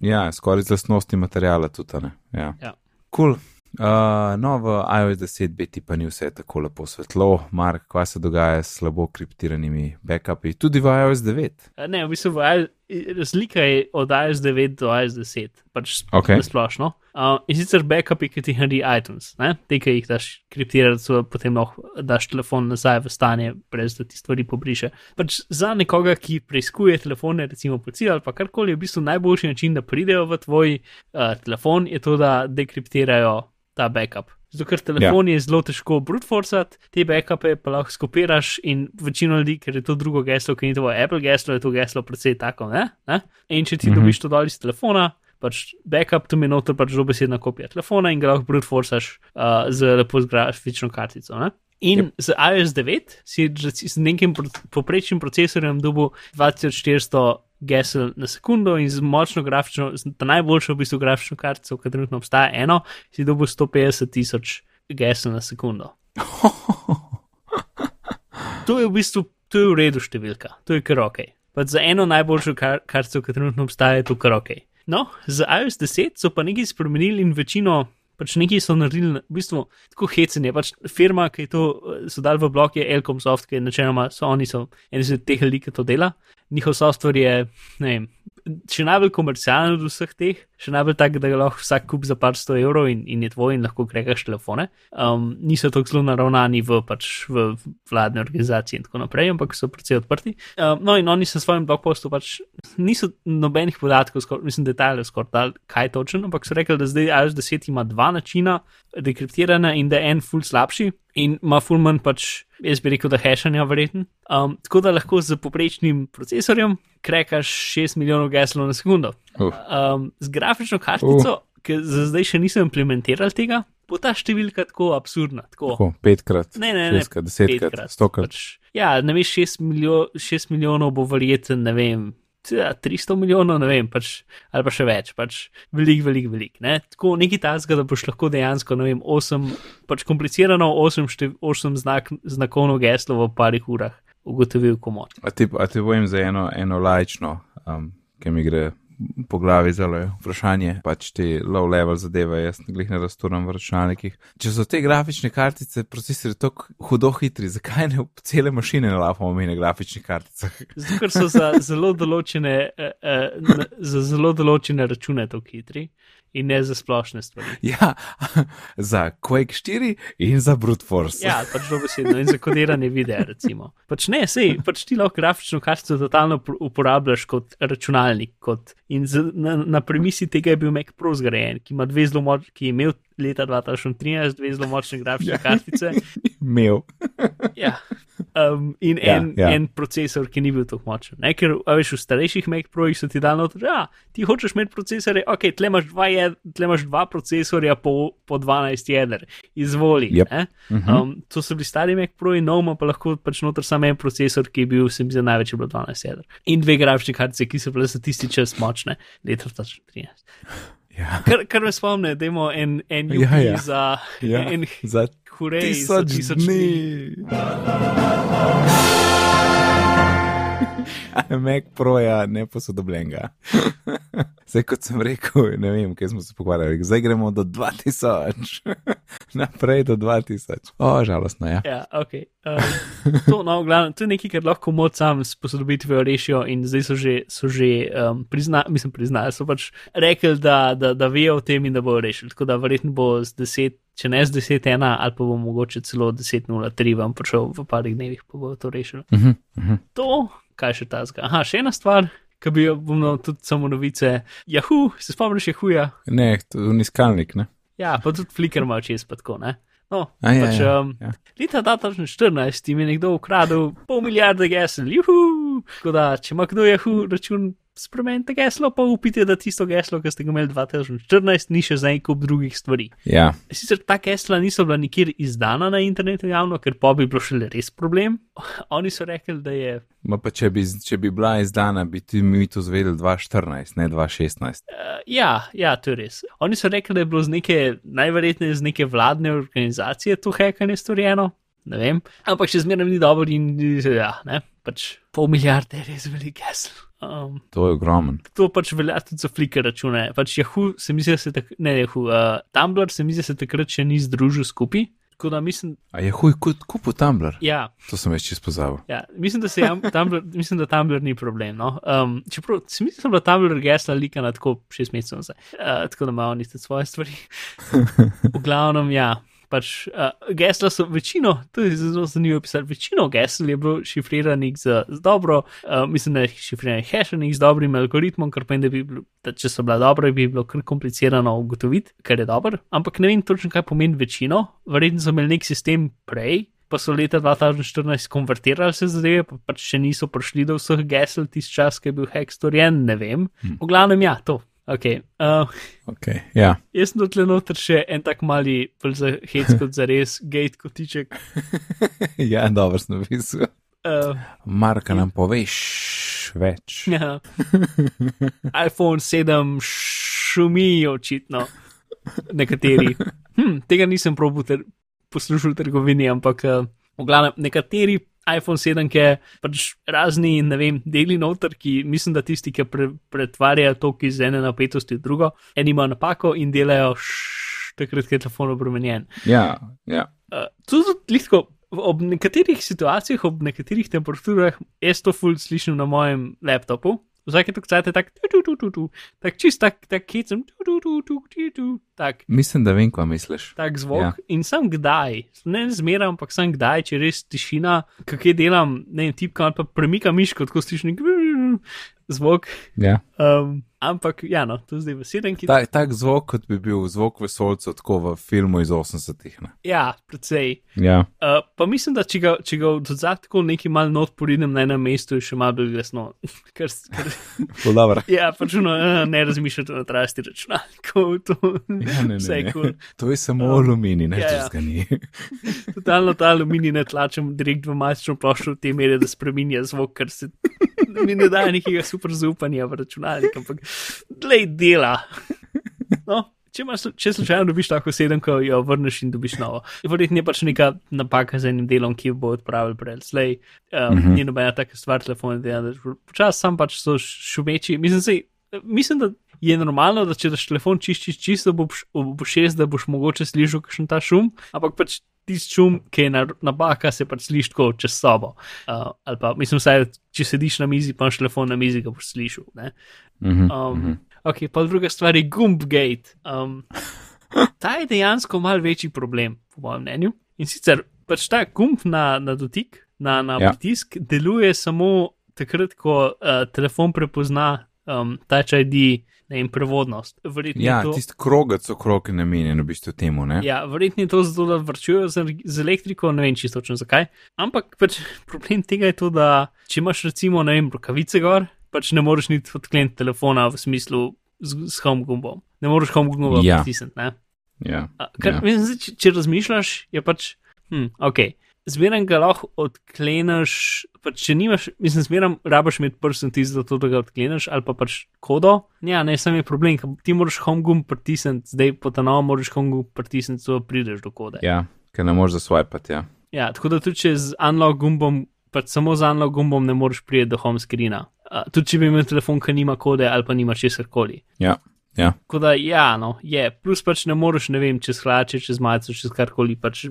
Ja, skoraj iz lastnosti materijala tudi. Ne? Ja. Ja. Cool. Uh, no, v iOS 10 biti pa ni vse tako lepo svetlo, Mark, kaj se dogaja s slabo kriptiranimi backupi, tudi v iOS 9. A Ne, v bistvu v razlika je od iOS 9 do iOS 10, pač na splošno. Uh, in sicer backupi, ki ti naredi iTunes, ne? te, ki jih daš kriptirati, so potem lahko daš telefon nazaj v stanje, brez da ti stvari pobriše. Pač za nekoga, ki preizkuje telefone, recimo policija ali pa karkoli, je v bistvu najboljši način, da pridejo v tvoj uh, telefon, je to, da dekriptirajo ta backup. Zato, ker telefon ja. je zelo težko brute forcati, te backupe pa lahko skopiraš in večino ljudi, ker je to drugo geslo, ki ni tvoje Apple geslo, je to geslo precej tako. Ne? Ne? In če ti mm. -hmm. dobiš to dol iz telefona, pač backup, to mi noter pač dobesedna kopija telefona in ga lahko brute forcaš uh, z lepo grafično kartico. Ne? In yep. z iOS 9 si z nekim pro- poprečnim procesorjem dobil 2400 gesel na sekundo in z močno grafično, z najboljšo v bistvu grafično kartico, ki trenutno obstaja, eno, si dobil 150 tisoč gesel na sekundo. <laughs> To je v bistvu, to je v redu številka, to je kar ok. Pa za eno najboljšo kar, kartico, ki trenutno obstaja, je to kar ok. No, za iOS 10 so pa nekaj spremenili in večino. Pač nekaj so naredili, v bistvu tako hecenje. Pač firma, ki je to eh, so dali v blok, je Elkom Soft, ki je načeloma, so oni so eni izmed teh ljudi, ki to dela. Njihov software je, ne vem, še najbolj komercialen od vseh teh, še najbolj tak, da ga lahko vsak kup za par sto evrov in, in je tvoj in lahko grekaš telefone. Um, niso tako zelo naravnani v, pač, v vladne organizacije in tako naprej, ampak so precej odprti. Um, no in oni so v svojem blogpostu pač niso nobenih podatkov, skor, mislim, detajlov skoraj dal, kaj točno, ampak so rekli, da zdaj iOS 10 ima dva načina dekriptiranja in da je en full slabši in ima full manj pač, jaz bi rekel, da hashanja verjeten. Um, tako da lahko z poprečnim procesorjem krekaš 6 milijonov geslov na sekundo. Uf. Um, z grafično kartico, uh. ki za zdaj še niso implementirali tega, bo ta številka tako absurdna. Tako. Tako, petkrat, Ne, ne, ne, šestkrat, desetkrat, petkrat. stokrat. Pač, ja, ne veš, 6, milijo, 6 milijonov bo verjeten, ne vem. Ja, 300 milijonov, ne vem, pač, ali pa še več, pač velik, velik, velik. Ne? Tako nekaj tazga, da boš lahko dejansko, ne vem, 8, pač komplicirano 8, štev, 8 znak, znakovno geslo v parih urah ugotovil komod. A ti, a ti povem za eno, eno lajčno, um, ki mi gre po glavi zelo je vprašanje, pač te low level zadeve, jaz glih ne razturam v računalnikih. Če so te grafične kartice, procesori tako hudo hitri, zakaj ne cele mašine ne lafamo mi na grafičnih karticah? Zato, ker so za zelo določene, eh, eh, za zelo določene račune tako hitri in ne za splošne stvari. Ja, <laughs> za Quake 4 in za Brute Force. Ja, pač dobesedno in za kodiranje videa, recimo. Pač ne, sej, pač ti lahko grafično kartico totalno uporabljaš kot računalnik. Kot in z, na, na premisi tega je bil Mac Pro zgrajen, ki dve močni, ki je imel leta 2013 dve zelo močne grafične ja. kartice. <laughs> Imel. ja. Um, in Ja, en, ja. en procesor, ki ni bil tako močen. Ne, ker a veš, v starejših Mac Projih so ti dali noter, ja, ti hočeš imeti procesore, ok, tle imaš dva, jed, tle imaš dva procesorja po, po 12 jeder, izvoli. Yep. ne. Mhm. Um, to so bili stari Mac Pro in nov, pa lahko pač noter samo en procesor, ki je bil, se mi zdi, največ je bilo 12 jeder. In dve grafične kartice, ki so bile za tisti čas močne, leta 2013. Ja. Kar, kar me spomne, da imamo en, en Ja, UPI ja. za Ja. en Za hurej, za tisoč tisoč dni. dni. <laughs> Mac Proja neposodobljenega. <laughs> Zdaj, kot sem rekel, ne vem, kaj smo se pogovarjali, zdaj gremo do 2000, <laughs> naprej do 2000. O, žalostno je. Ja. Ja, ok. Um, to, no, glavno, to je nekaj, kar lahko mod sam s posodobitvijo rešijo in zdaj so že, so že um, priznali, mislim, priznali, so pač rekli, da, da, da vejo o tem in da bojo rešili. Tako da verjetno bo z 10, če ne z 10.1 ali pa bo mogoče celo 10.03 vam prišel v parih dnevih, pa bojo to rešili. Uh -huh, uh -huh. To, kaj še ta zga. Aha, še ena stvar. Ki bi jo bom no, tudi samo novice. Yahoo, se spomniš, je huja. Ne, to je niskalnik, ne? Ja, pa tudi flicker ima čez pa tako, ne? No, A, ja, pač, ja, um, ja. Leta 2014 jim je nekdo ukradel pol milijarde gesel, juhu! Tako da, če ima kdo jahu račun, spremenite geslo, pa upite, da tisto geslo, ki ste ga imeli 2014, ni še za en kup drugih stvari. Ja, Sicer ta gesla niso bila nikjer izdana na internetu javno, ker pa bi bilo šele res problem. <laughs> Oni so rekli, da je Ma pa če bi, če bi bila izdana, bi ti mi to zvedeli 2014, ne 2016. Uh, ja, ja, to je res. Oni so rekli, da je bilo z neke, najverjetneje z neke vladne organizacije to hekanje storjeno. Ne vem, ampak še zmeraj ni dobro in ja, ne, pač pol milijarde je res velik gesel. Um, To je ogromen. to pač velja tudi za flicker račune. Pač Yahoo se mi zdi, da se tak, ne Yahoo, uh, Tumblr se mi zdi, da se takrat še ni združil skupaj. Tako da mislim, A je huj, kot kupu Tumblr. ja, To sem več čisto pozabil. Ja, mislim, da jam, Tumblr, mislim, da Tumblr ni problem. No? Um, čeprav se mi zdi, da je Tumblr gesla lika na tako šest mesecev nazaj, uh, tako da oni tudi svoje stvari. <laughs> v glavnem, ja. Pač, uh, gesla so večino, to je zelo zanimivo pisati, večino gesel je bilo šifriranih z, z dobro, uh, mislim, da je šifriranih hashanih z dobrim algoritmom, kar pomeni, da bi bilo, da če so bila dobra, bi bilo kar komplicirano ugotoviti, kar je dobro. Ampak ne vem točno, kaj pomeni večino, verjetno so imeli nek sistem prej, pa so leta 2014 konvertirali se zadeve, pa pač še niso prišli do vseh gesel, tisti čas, ki je bil hack storjen, ne vem. V glavnem, ja, to. Okay. Uh, Okay, ja. jaz sem dotle noter še en tak mali, bolj za hec kot za res, gate kotiček. ja, dobro sem napisal. Uh, Marka nam poveš več. ja. iPhone 7 šumi očitno, nekateri. Hm, tega nisem probil ter, poslušal v trgovini, ampak uh, v glavnem nekateri iPhone 7, ki je pač razni, ne vem, deli noter, ki mislim, da tisti, ki pre, pretvarjajo tok iz ene napetosti v drugo, eni imajo napako in delajo šš, takrat, ko je telefon obremenjen. Ja, ja. Uh, tudi lahko ob nekaterih situacijah, ob nekaterih temperaturah, jaz to ful slišim na mojem laptopu. Vsake tako cajt je tak, tu, tu, tu, tu, tu, tak čist tak, tak hecem, tu, tu, tu, tu, tu, tu, tak, Mislim, da vem, kaj misliš. tak zvok. Ja. In sam kdaj, ne zmeraj, ampak sam kdaj, če je res tišina, kakje delam, ne vem, tipkam ali pa premikam miško, tako slišim nek zvok. Ja. Um, ampak, ja, no, to zdaj v sedemki. Tak, tak zvok, kot bi bil zvok vesolcev, tako v filmu iz 80-ih. ne. Ja, precej. Ja, Uh, pa mislim, da če ga, če ga odzad tako neki mal not poridem na enem mestu, je še malo bolj glasno. <laughs> ker, ker, <laughs> ja, pač no, ne razmišljate na trasti računalnikov, <laughs> to Ja, ne, ne, ne. kul. To je samo aluminij, ne ja, ja. ni. Totalno ta aluminij ne tlačem direkt v matično ploščo v tej meri, da spreminja zvok, ker se <laughs> mi ne daje nekega super zaupanja v računalnik, ampak glej dela. No. Če, imaš, če slučajno dobiš tako sedemko, jo vrneš in dobiš novo. Verjetno je pač neka napaka z enim delom, ki jo bo odpravil prej. Slej, um, uh -huh. Ni nobena taka stvar, telefon, da je počasi, sam pač so šumeči. Mislim, se mislim, da je normalno, da če daš telefon čistiš čisto, boš, boš šest, da boš mogoče slišal kakšen ta šum, ampak pač tisti šum, ki je na, na baka, se pač sliši tako čez sobo. Uh, ali pa mislim, vsaj, če sediš na mizi, pa imaš telefon na mizi, ga boš slišal. Mm -hmm, Um, mm -hmm. Ok, pa druga stvar je Gumbgate. Um, <laughs> ta je dejansko mal večji problem, po mojem mnenju. In sicer pač ta gumb na, na dotik, na, na Ja. pritisk, deluje samo takrat, ko uh, telefon prepozna um, Touch ID ne, in prevodnost. Verjetno je Ja, to, tisti krogec okrog je namenjen v bistvu temu. Ne? ja, verjetno je to zato, da vrčujejo z, z elektriko, ne vem čisto točno zakaj. Ampak pač <laughs> problem tega je to, da če imaš recimo, ne vem, rokavice gor, pač ne moreš niti odkleniti telefona v smislu z, z home gumbom. Ne moreš home gumbom Ja. pritisniti, ne? Ja. A, Kar, Ja. mislim, če, če razmišljaš, je pač, hm, ok, zmeraj ga lahko odkleneš, pač če nimaš, mislim, zmeraj rabaš imeti prsten tisk za to, da ga odkleneš, ali pa pač kodo. Ja, ne, sam je problem, ti moraš home gumb pritisniti, zdaj po ta novo moraš home gumb pritisniti, so prideš do kode. Ja. ja, ker ne moreš zaswipati. Ja. ja, tako da tudi če z unlock gumbom, pač samo z unlock gumbom ne moreš priti do home screena. Uh, tudi če bi imel telefon, ki nima kode ali pa nima česar koli. Ja. Ja. Tako da, ja, no, je, plus pač ne moreš, ne vem, čez hlače, čez majico, čez karkoli, pač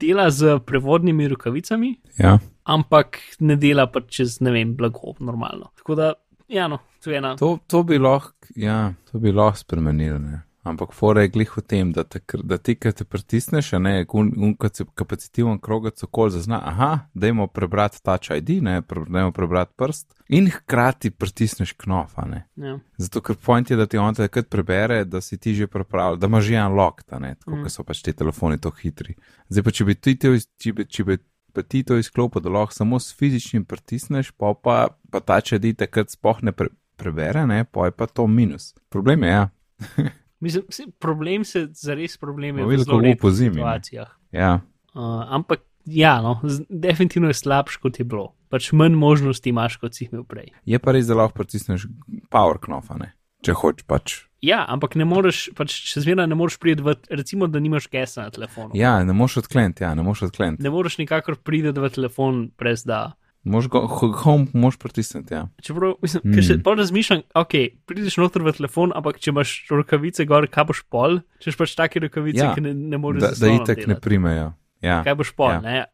dela z prevodnimi rokavicami, Ja. ampak ne dela pač čez, ne vem, blago, normalno. Tako da, ja, no, to je ena. To, to bi lahko, ja, to bi lahko spremenili. Ampak fora je glih v tem, da, te, da ti, ki te pritisneš, ne, un, un, kapacitiven krogec okol zazna, aha, dajmo prebrati Touch ID, ne, pre, dajmo prebrati prst in hkrati pritisneš knof, a ne. Ja. Zato, ker point je, da ti on takrat prebere, da si ti že pripravljen, da imaš že unlock, a ne, tako, Mm. mm. so pač ti telefoni to hitri. Zdaj pa, če bi ti to, iz- če bi, če bi pa ti to izklopil, da lahko samo s fizičnim pritisneš, pa pa, pa ta če ti takrat spoh ne pre, prebere, ne, pa je pa to minus. Problem je, ja. <laughs> Mislim, problem se, zares problem je v zelo situacijah. ja. Uh, ampak, ja, no, definitivno je slabš, kot je bilo. Pač manj možnosti imaš, kot si jih imel prej. Je pa res, da lahko pritisneš power knof, a ne, če hočeš pač. Ja, ampak ne moreš, pač še zmeraj ne moreš priti v, recimo, da nimaš gesa na telefonu. Ja, ne moš odkleniti, ja, ne moš odkleniti. Ne moreš nikakor priti v telefon brez da. Moš go, ho- home moš pritisniti, ja. Čeprav, mislim, mm. ker še Mm. pol razmišljam, ok, prideš noter v telefon, ampak če imaš rokavice gor, kaj boš pol, če imaš pač take rokavice, Ja, ki ne, ne moreš Da, z da zaslonom itek ne delati. primejo. Ja. Kaj boš pol, Ja. ne?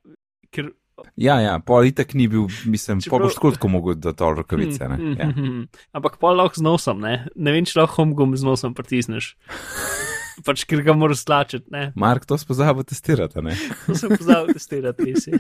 Ker, Ja, ja, pol itek ni bil, mislim, Čeprav- pa boš tako mogel, da to rokavice, ne. Mm, Ja. mm, mm. Ampak pol lahko z nosom, ne? Ne vem, če lahko homgum z nosom pritisneš. <laughs> pač, ker ga moraš slačiti, ne? Mark, to spozabo testirati, ne. To sem pozabil testirati, res <laughs> je.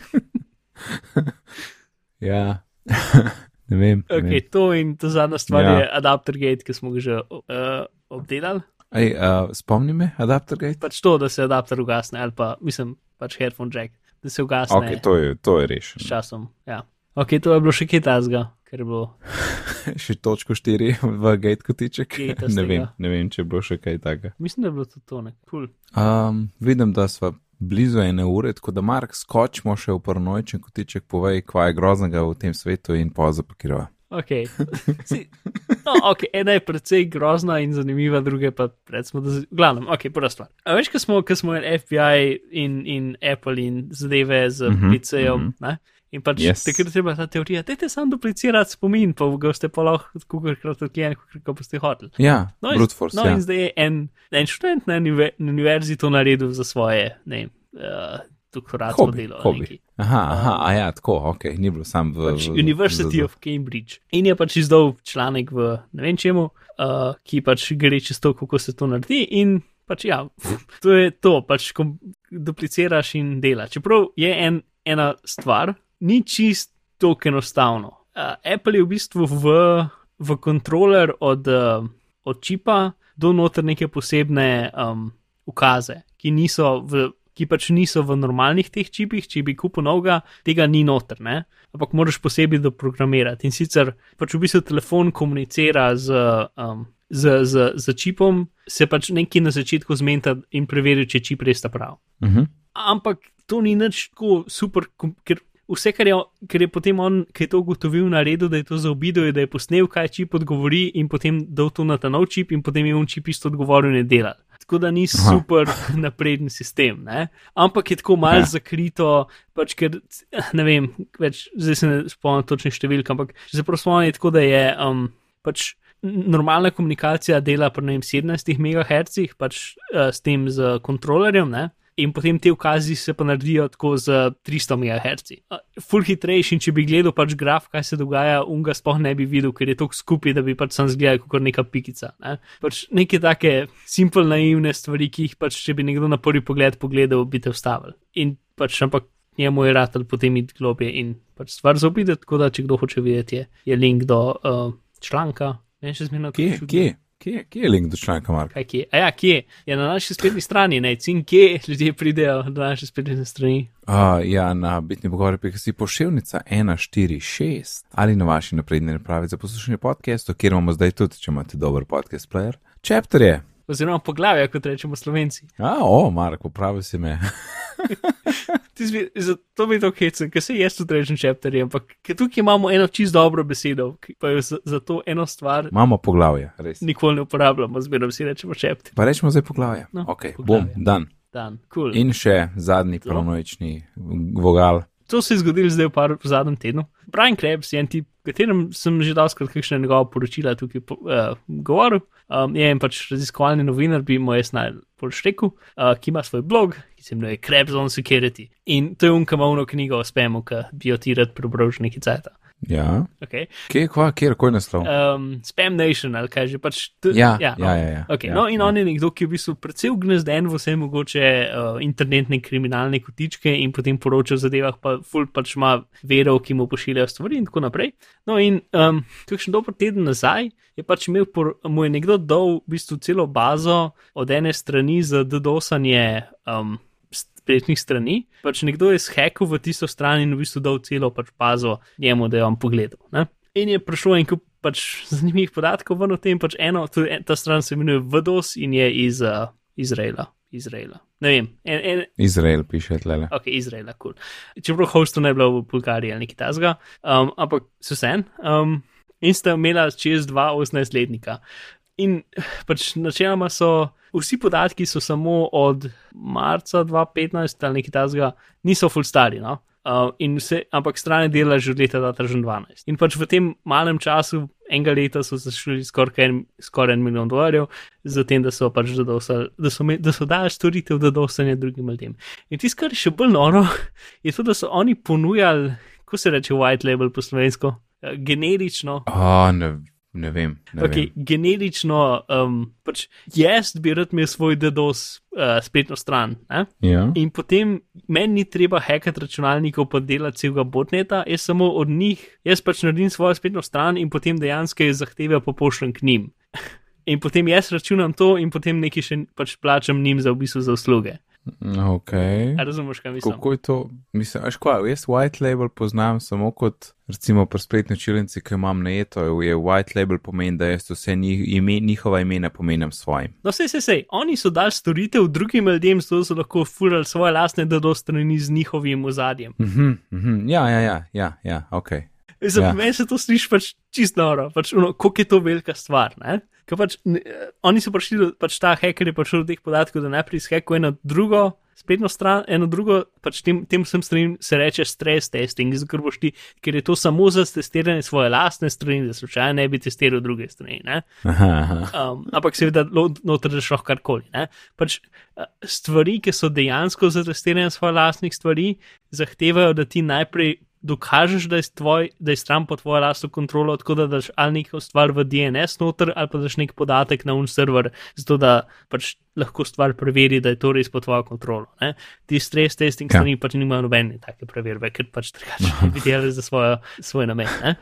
Ja. <laughs> ne vem. ne Ok, vem. to in ta zadnja stvar Ja. je Adapter Gate, ki smo ga že uh, obdelali. Ej, uh, spomni me, adapter gate? Pač to, da se adapter ugasne, ali pa, mislim, pač headphone jack, da se ugasne. Ok, to je, to je s rešeno. časom. Ja. Ok, to je bilo še kaj tazga, ker je bilo. <laughs> Še točko štiri v gate kotiček. <laughs> Ne vem, ne vem, če je bilo še kaj takega. Mislim, da je bilo to tone. Cool. Um, vidim, da smo blizu ene ure, tako da Mark, skočimo še v paranoičen kotiček, povej, kva je groznega v tem svetu in pa zapakirava. Ok. Si, no, ok, ena je precej grozna in zanimiva, druga pa recimo, da. V glavnem, ok, prva stvar. A veš, ko smo, ko smo FBI in, in Apple in zadeve z Mhm, PC-jem, mhm. ne? In pač Yes. takrat je bila ta teorija, dajte sam duplicirati spomin, pa ga boste pa lahko kolikrat odklenili, kolikrat boste hoteli. Ja, No, in, brute force, no ja. in zdaj je en, en študent na, univer, na univerzi to naredil za svoje, ne vem, uh, doktoratsko Hobi, delo. hobi. Aha, aha, a ja, tako, ok, ni bilo sam v. pač v University v, of Cambridge. In je pač izdal članek v ne vem čemu, uh, ki pač gre čez to, kako se to naredi. In pač ja, <laughs> to je to, pač kom, dupliciraš in dela. Čeprav je en, ena stvar, ni čist tako enostavno. Uh, Apple je v bistvu v, v kontroler od, uh, od čipa do noter neke posebne um, ukaze, ki niso v. Ki pač niso v normalnih teh čipih, če bi kupil novega, tega ni noter, ne? ampak moraš posebej doprogramirati. In sicer pač v bistvu telefon komunicira z, um, z, z, z čipom, se pač nekaj na začetku zmenta in preveri, če čip res ta prav. uh -huh. Ampak to ni nič tako super, ker vse, kar je, ker je potem on, ki je to ugotovil na redu, da je to zaobidel, je, da je posnel, kaj čip odgovori in potem dal to na ta nov čip in potem je on čip isto odgovoril in je delal. Tako da ni super <laughs> napreden sistem, ne? ampak je tako malce Ja. zakrito, pač ker ne vem, več, zdaj se ne spomnim točnih številk, ampak prav spomnim, je tako da je um, pač normalna komunikacija dela pri vem, 17 MHz, pač uh, s tem z kontrolerjem, ne? In potem te ukazi se pa naredijo tako z 300 MHz. Ful hitrejši, in če bi gledal pač graf, kaj se dogaja, unga sploh ne bi videl, ker je to skupaj, da bi pač sam zgledal kot neka pikica. Ne? Pač neke take simple, naivne stvari, ki jih pač, če bi nekdo na prvi pogled pogledal, bi te ustavili. In pač, ampak njemu je ratelj potem iti globje in pač stvar zaobide, tako da če kdo hoče videti, je, je link do uh, članka. Ne, še zmerno Kje, kje, kje, kje je link do članka, Mark? Kaj kje? A ja, kje? Je na naši spletni strani, ne, cin kje ljudje pridejo do naše spletne strani. Uh, ja, na bitni pogovor, ki si pošiljnica 146 ali na vaši napredni napravi za poslušanje podcastov, kjer imamo zdaj tudi, če imate dober podcast player. Chapter je. Oziroma poglavje, kot rečemo slovenci. A, o, Mark, popravi si me. <laughs> Zato mi je to hecen, ker se jaz tudi rečem chapter, ampak tukaj imamo eno čist dobro besedo, ki pa jo za, za to eno stvar Imamo poglavje, res. nikoli ne uporabljamo, zmerno si rečemo chapter. Pa rečemo zdaj poglavje. No, ok, poglavje. bom, dan. Dan, cool. In še zadnji paranoični vogal. To se je zgodilo zdaj v, par, v zadnjem tednu. Brian Krebs je en tip, katerem sem že doskrat kakšne njegove poročila tukaj po, uh, govoril. Um, je en pač raziskovalni novinar, bi mu jaz najbolj rekel, uh, ki ima svoj blog, se imenuje Krebs on Security. In to je unkamovno knjigo o spemu, ki bi jo ti rad prebral že nekaj cajta. Ja. Okay. Kje, kva, kjer, koj naslov? Um, Spam Nation, ali kaj že pač. T, Ja, ja, ja, ja, ja, Okay, ja, no, in ja. on je nekdo, ki je v bistvu predvsej ugnezden v vse mogoče uh, internetne kriminalne kotičke in potem poroča o zadevah, pa ful pač ima vero, ki mu pošiljajo stvari in tako naprej. No, in um, kakšen dober teden nazaj je pač imel, por, mu je nekdo dal v bistvu celo bazo od ene strani za dodosanje. Um, spletnih strani, pač nekdo je shekal v tisto stran in v bistvu dal celo pač bazo njemu, da je on pogledal. Ne? In je prišel en kup pač zanimivih podatkov ven o tem, pač eno, tudi en, ta stran se imenuje VDOS in je iz uh, Izraela. Izraela. Ne vem, en, en, Izrael piše tlele. ok, Izraela, kul. Cool. Čeprav hostu ne bi bilo v Bulgariji ali nekaj tasga, um, ampak so sen. Um, in sta imela čez dva 18-letnika. In pač načeloma so vsi podatki so samo od marca 2015 ali nekaj tasga, niso full stari, no. Uh, in vse, ampak strane dela že od leta 2012. In pač v tem malem času, enega leta, so zašli skoraj en, skoraj en milijon dolarjev, zatem, da so pač zadosali, da so, me- da so dali storitev dodosanja drugim ljudem. In tisto, kar je še bolj noro, je to, da so oni ponujali, ko se reče white label po slovensko, eh, generično. O, ne, ne vem. Ne Okay, vem. generično, um, pač jaz bi rad imel svoj DDoS uh, spletno stran. Ne? Ja. In potem meni ni treba hekati računalnikov, pa delati celega botneta, jaz samo od njih, jaz pač naredim svojo spletno stran in potem dejansko je zahteve pa pošljem k njim. <laughs> In potem jaz računam to in potem nekaj še pač plačam njim za v bistvu za usluge. Ok. A razumeš, kaj mislim? Kako je to? Mislim, až kva, jaz white label poznam samo kot, recimo, pri spletni učilnici, ki jo imam najeto, je white label pomeni, da jaz vse njih, ime, njihova imena pomenem svojim. No, sej, sej, sej, oni so dali storitev drugim ljudem, zato so lahko furali svoje lastne DDoS strani z njihovim ozadjem. Mhm, mhm, ja, ja, ja, ja, ja, ok. Za Ja. meni se to sliši pač čisto noro, pač, ono, koliko je to velika stvar. Ne? Ker Pač, ne, oni so prišli, do, pač ta hacker je prišel do teh podatkov, da najprej izhekuje eno drugo spletno stran, eno drugo, pač tem, tem vsem stranim se reče stres testing, zato boš ti, ker je to samo za testiranje svoje lastne strani, da slučajno ne bi testiral druge strani. Aha, aha. Um, ampak seveda lo- noter daš lahko karkoli. ne. Pač eh, stvari, ki so dejansko za testiranje svojih lastnih stvari, zahtevajo, da ti najprej dokažeš, da je, tvoj, da je stran pod tvojo lastno kontrolo, tako da daš ali neko stvar v DNS noter, ali pa daš nek podatek na un server, zato da pač lahko stvar preveri, da je to res pod tvojo kontrolo. Ne? Ti stres testing Ja. strani pač nimajo nobene take preverbe, ker pač drugače ne bi <laughs> delali za svojo, svoj namen. Ne?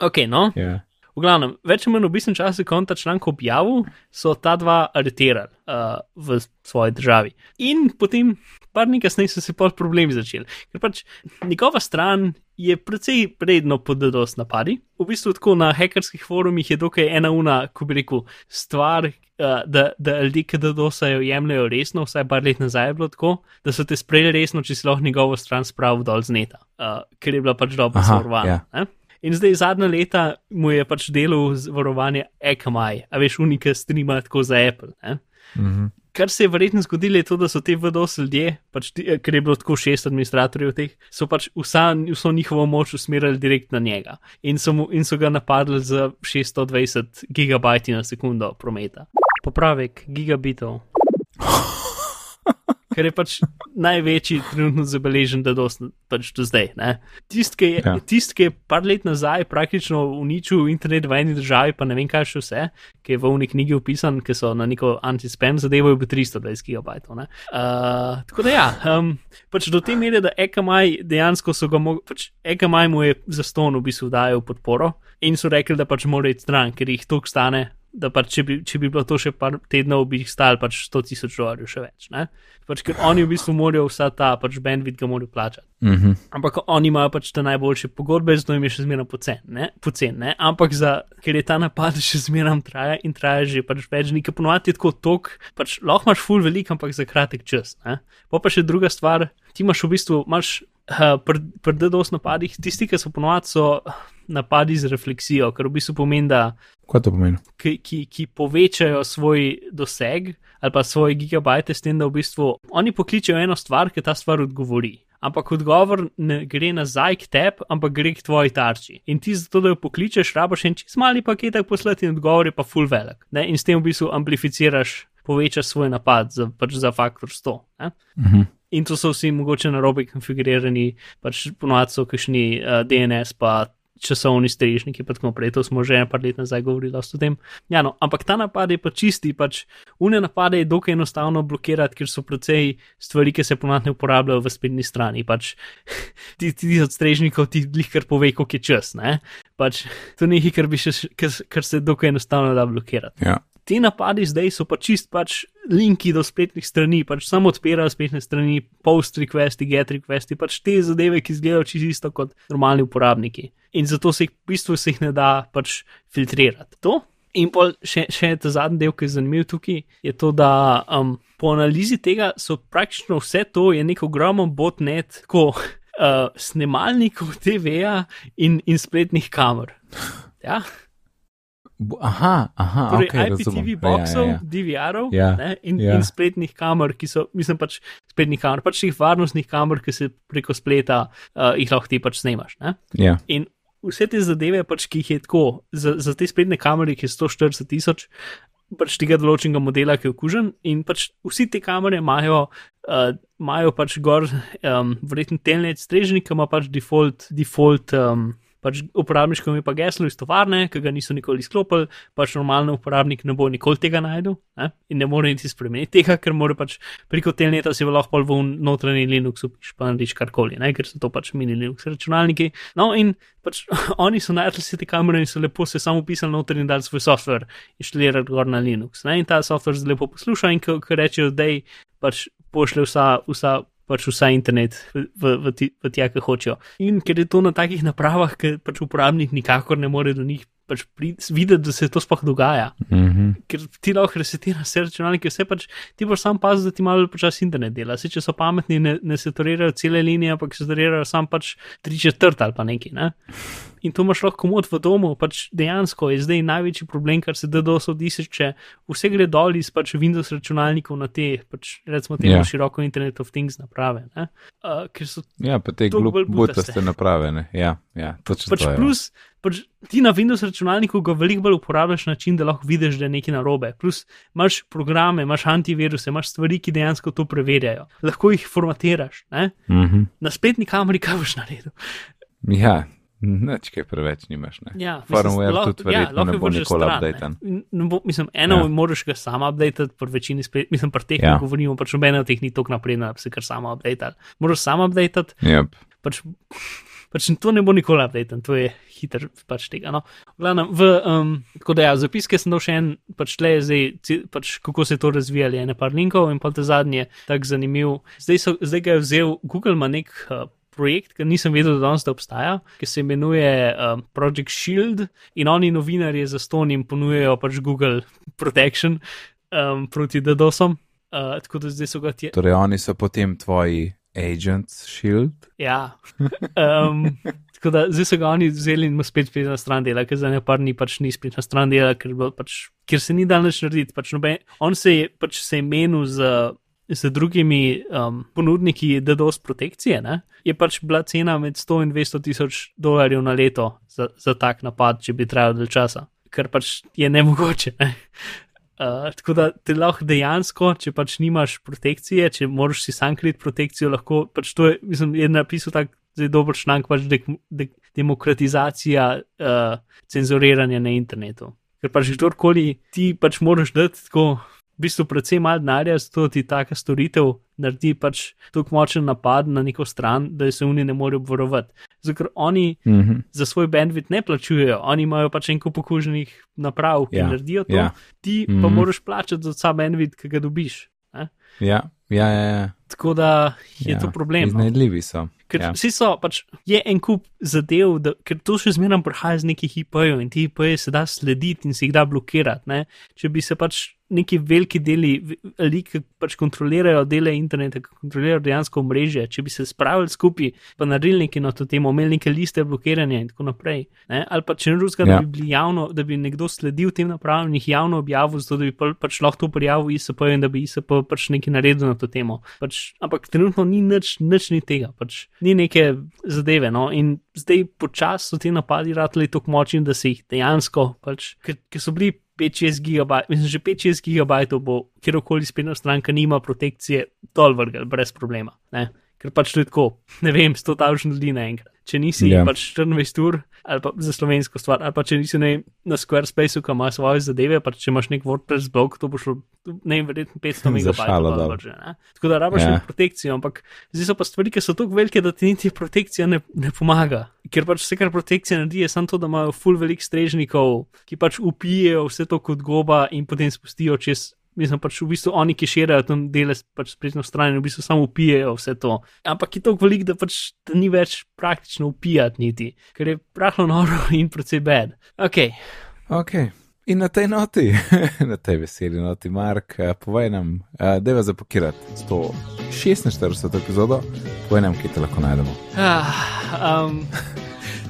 Ok, no. Ja. V glavnem, več ali manj v bistvu času, ko je ta članek objavil, so ta dva aretirali uh, v svoji državi. In potem, par dni kasneje, so se pol problemi začeli. Ker pač njegova stran je precej predno pod DDoS napadi. V bistvu tako na hekerskih forumih je dokaj ena una, ko bi rekel, stvar. Uh, da, da ljudje, ki DDoS-ajo, jemljajo resno, vsaj par let nazaj je bilo tako, da so te sprejeli resno, če si lahko njegovo stran spravil dol z neta, uh, ker je bila pač dobro zavarovana. ja. In zdaj zadnja leta mu je pač delal z varovanje Akamai, a veš, unika streama tako za Apple. Ne? Mhm. kar se je verjetno zgodilo, je to, da so te VDOS ljudje, pač, ti- ker je bilo tako šest administratorjev teh, so pač vsa, vso njihovo moč usmerjali direkt na njega in so, mu, in so ga napadli z 620 gigabajti na sekundo prometa. Popravek gigabitov. Ker je pač največji trenutno zabeležen, da dost, pač do zdaj. Tisti, ki je, Ja. tist, ki je par let nazaj praktično uničil internet v eni državi, pa ne vem kaj še vse, ki je v uni knjigi opisan, ki so na neko anti-spam zadevo, je bil 320 gigabajtov. Uh, tako da ja, um, pač do te mere, da EKMI dejansko so ga mogli, pač EKMI mu je za ston v bistvu dajal podporo in so rekli, da pač mora iti stran, ker jih toliko stane. Da pač, če, bi, če bi bilo to še par tednov, bi jih stal pač 100 tisoč dolarjev še več. Ne? Pač, ker oni v bistvu morajo vsa ta pač bandwidth ga morajo plačati. Mhm. Ampak oni imajo pač te najboljše pogodbe, zato jim je še zmeraj pocen, ne? Pocen, ne? Ampak za, ker je ta napad še zmeraj traja in traja že pač več dni, ker ponovadi je tako tok, pač lahko imaš full velik, ampak za kratek čas. Ne? Pa pa še druga stvar, ti imaš v bistvu, imaš uh, pri pr DDoS napadih, tisti, ki so ponovadi so napadi z refleksijo, kar v bistvu pomeni, da Kaj to pomeni? ki, ki, ki povečajo svoj doseg ali pa svoje gigabajte, s tem, da v bistvu oni pokličejo eno stvar, ki ta stvar odgovori. Ampak odgovor ne gre nazaj k tebi, ampak gre k tvoji tarči. In ti zato, da jo pokličeš, rabaš en čist mali paketek poslati in odgovor je pa full velik. Ne? In s tem v bistvu amplificiraš, povečaš svoj napad za, pač za faktor 100. Ne? Mhm. In to so vsi mogoče narobe konfigurirani, pač ponovadi so kakšni uh, DNS, pa časovni strežniki, pa tako naprej. To smo že nekaj let nazaj govorili o tem. Ja, no, ampak ta napad je pa čisti, pač une napade je dokaj enostavno blokirati, ker so precej stvari, ki se ponovadi ne uporabljajo v spletni strani. Pač <laughs> ti, ti od strežnikov ti glih kar pove, koliko je čas. Ne? Pač to ni nekaj, kar, kar, kar se dokaj enostavno da blokirati Ja. Ti napadi zdaj so pa čist pač linki do spletnih strani, pač samo odpirajo spletne strani, post requesti, get requesti, pač te zadeve, ki izgledajo čisto isto kot normalni uporabniki. In zato se jih v bistvu se jih ne da pač filtrirati. To. In pol še, še ta zadnji del, ki je zanimiv tukaj, je to, da um, po analizi tega so praktično vse to, je nek ogromen botnet, tako <laughs> uh, snemalnikov TV-ja in, in spletnih kamer. Ja? Aha, aha, torej okay, IPTV razumem. boxov, Ja, ja, ja. DVR-ov Ja, ne, in, ja. in spletnih kamer, ki so, mislim, pač spletnih kamer, pač teh varnostnih kamer, ki se preko spleta uh, jih lahko ti pač snemaš. Ne? ja. In vse te zadeve, pač, ki jih je tako, za, za te spletne kamere, ki je 140 tisoč, pač tega določenega modela, ki je okužen, in pač vsi te kamere imajo. Uh, imajo pač gor, um, verjetno telnet strežnik, ima pač default, default um, pač uporabniško ime pa geslo iz tovarne, ki ga niso nikoli izklopili, pač normalno uporabnik ne bo nikoli tega najdel ne? in ne more niti spremeniti tega, ker mora pač preko telneta si lahko pol v notranji Linux upiš pa narediš karkoli, ne? ker so to pač mini Linux računalniki. No in pač <laughs> oni so najdli vse te kamere in so lepo se samo upisali noter in dali svoj software inštalirati gor na Linux. Ne? In ta software zelo lepo posluša in ko, ko rečejo, da je pač pošle vsa, vsa pač vsa internet v, v, v, tja, ki hočejo. In ker je to na takih napravah, ker pač uporabnik nikakor ne more do njih pač videti, da se to sploh dogaja. Mhm. Ker ti lahko resetiraš vse računalnike, vse pač ti boš sam pazil, da ti malo počasi internet dela. Se, če so pametni, ne, ne setorirajo cele linije, ampak setorirajo sam pač tri četrt ali pa nekaj. Ne? In to imaš lahko komod v domu, pač dejansko je zdaj največji problem, kar se DDoS odisi, če vse gre dol iz pač Windows računalnikov na te, pač recimo temu Ja. yeah. široko Internet of Things naprave. ne. Uh, ker so Ja, pa te butaste naprave, ne. Ja, ja, točno pač to je. plus, pač ti na Windows računalniku ga veliko bolj uporabljaš na način, da lahko vidiš, da je nekaj narobe. Plus imaš programe, imaš antiviruse, imaš stvari, ki dejansko to preverjajo. Lahko jih formatiraš. Ne? Mhm. Na spletni kameri kaj boš naredil. Ja, nič kaj preveč nimaš, ne. Ja, Firmware tudi verjetno lahko ne bo nikoli ne. Ne bo, mislim, eno Ja. ja. moraš ga sama updatati, pri večini splet, mislim, pri teh, Ja. ja. govorimo, pač nobena od teh ni tako napredna, da bi se kar sama updatala. Moraš sama updatati, Yep. pač, pač to ne bo nikoli updatan, to je hiter pač tega. No. V Glavnem, v, um, tako da ja, zapiske sem dal še en, pač je zdaj, pač, kako se je to razvijalo, ene par linkov in pa te zadnje, tako zanimiv. Zdaj, so, zdaj ga je vzel Google, ima nek uh, projekt, ki nisem vedel, da danes da obstaja, ki se imenuje um, Project Shield in oni novinarji za ston jim ponujejo pač Google <laughs> Protection um, proti DDoSom. Uh, tako da zdaj so ga ti. Torej, oni so potem tvoji agents shield. Ja. Um, <laughs> tako da zdaj so ga oni vzeli in mu spet spet na stran dela, ker za ne par ni pač ni spet na stran dela, ker pač ker se ni dal nič narediti. Pač noben, on se je pač se imenil z, z drugimi um, ponudniki DDoS protekcije, ne? je pač bila cena med 100 in 200 tisoč dolarjev na leto za, za tak napad, če bi trajal del časa, kar pač je nemogoče. Ne? <laughs> Uh, tako da ti lahko dejansko, če pač nimaš protekcije, če moraš si sam kriti protekcijo, lahko pač to je, mislim, je napisal tak zelo dober članek, pač de, de, demokratizacija uh, cenzuriranja na internetu. Ker pač kdorkoli ti pač moraš dati tako v bistvu predvsem malo denarja, zato ti taka storitev naredi pač tako močen napad na neko stran, da se oni ne morejo obvarovati. Zato ker oni mm -hmm. za svoj bandwidth ne plačujejo, oni imajo pač enko pokuženih naprav, ki ja. naredijo to, ja. ti mm -hmm. pa mhm. moraš plačati za vsa bandwidth, ki ga dobiš. Ja, ja, ja, ja. Tako da je ja. to problem. No. Iznajdljivi so. Ker ja. vsi so, pač je en kup zadev, da, ker to še zmeraj prihaja z nekih IP-jev in ti IP-je se da slediti in se jih da blokirati. Ne? Če bi se pač neki veliki deli, ali ki pač kontrolirajo dele interneta, ki kontrolirajo dejansko mreže, če bi se spravili skupaj, pa naredili nekaj na to temo, imeli neke liste blokiranja in tako naprej. Ne? Ali pa če ne ruska, ja. da bi bili javno, da bi nekdo sledil tem napravam in jih javno objavil, zato da bi pač lahko to prijavil ISP in da bi ISP pač nekaj naredil na to temo. Pač, ampak trenutno ni nič, nič ni tega. Pač ni neke zadeve. No? In zdaj počasi so ti napadi ratali tako močni, da se jih dejansko, pač, ker, so bili 5-6 gigabajtov, mislim, že 5-6 gigabajtov bo kjerkoli spletna stranka nima protekcije, dol vrgel, brez problema. Ne? Ker pač to je tako, ne vem, 100 tavžnih ljudi naenkrat če nisi yeah. Ja. pač 24 ur ali pa za slovensko stvar, ali pa če nisi ne, na Squarespace, ki ima svoje zadeve, pa če imaš nek WordPress blog, to bo šlo, ne vem, verjetno 500 <laughs> megabajtov. Tako da rabaš yeah. Ja. protekcijo, ampak zdaj so pa stvari, ki so tako velike, da ti niti protekcija ne, ne pomaga. Ker pač vse, kar protekcija naredi, je samo to, da imajo full velik strežnikov, ki pač upijejo vse to kot goba in potem spustijo čez mislim pač v bistvu oni, ki širijo tam dele pač spletno stran, v bistvu samo upijejo vse to. Ampak je to velik, da pač da ni več praktično upijati niti, ker je prahlo noro <laughs> in precej bed. Ok. Ok. In na tej noti, <laughs> na tej veseli noti, Mark, eh, povej nam, uh, da je zapakirati 146 epizodo, povej nam, kje te lahko najdemo. Ah, um.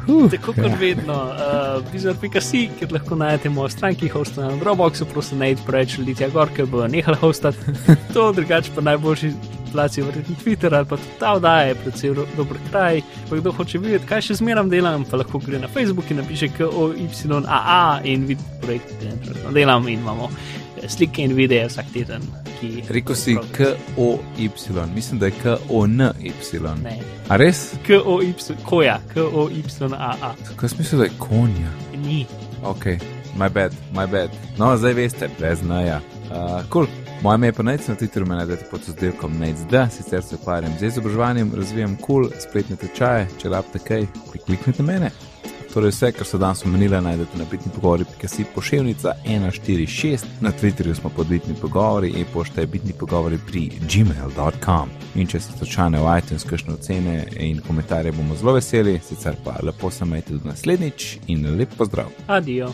Uh, Tako kot ja. vedno, uh, bizar.si, kjer lahko najdete moje stranke, hosta na Dropboxu, prosim, ne preveč ljudi, gor, ker bo nehal hostati. <laughs> to drugače pa najboljši placi, verjetno Twitter ali pa tudi ta oddaja, predvsem dober kraj. Pa kdo hoče videti, kaj še zmeram delam, pa lahko gre na Facebook in napiše KOYAA in vidi projekt, ki ga delam in imamo slike in videe vsak teden. Rekl si K-O-Y, mislim, da je K-O-N-Y. A res? K-O-Y, koja, K-O-Y-A-A. Kaj smisel, da je konja? Ni. Ok, my bad, my bad. No, zdaj veste, brez naja. Uh, cool. Moje ime je pa najc na Twitterju, me najdete pod oddelkom najc, sicer se ukvarjam z izobraževanjem, razvijam kul, cool, spletne tečaje, če rabite kaj, kliknite mene. Torej, vse, kar so danes omenili, najdete na bitni pogovori, ki si pošiljnica 146, na Twitterju smo pod bitni pogovori in pošte bitni pogovori pri gmail.com. In če ste slučajno v iTunes, kakšne ocene in komentarje bomo zelo veseli, sicer pa lepo se majte tudi naslednjič in lep pozdrav. Adijo.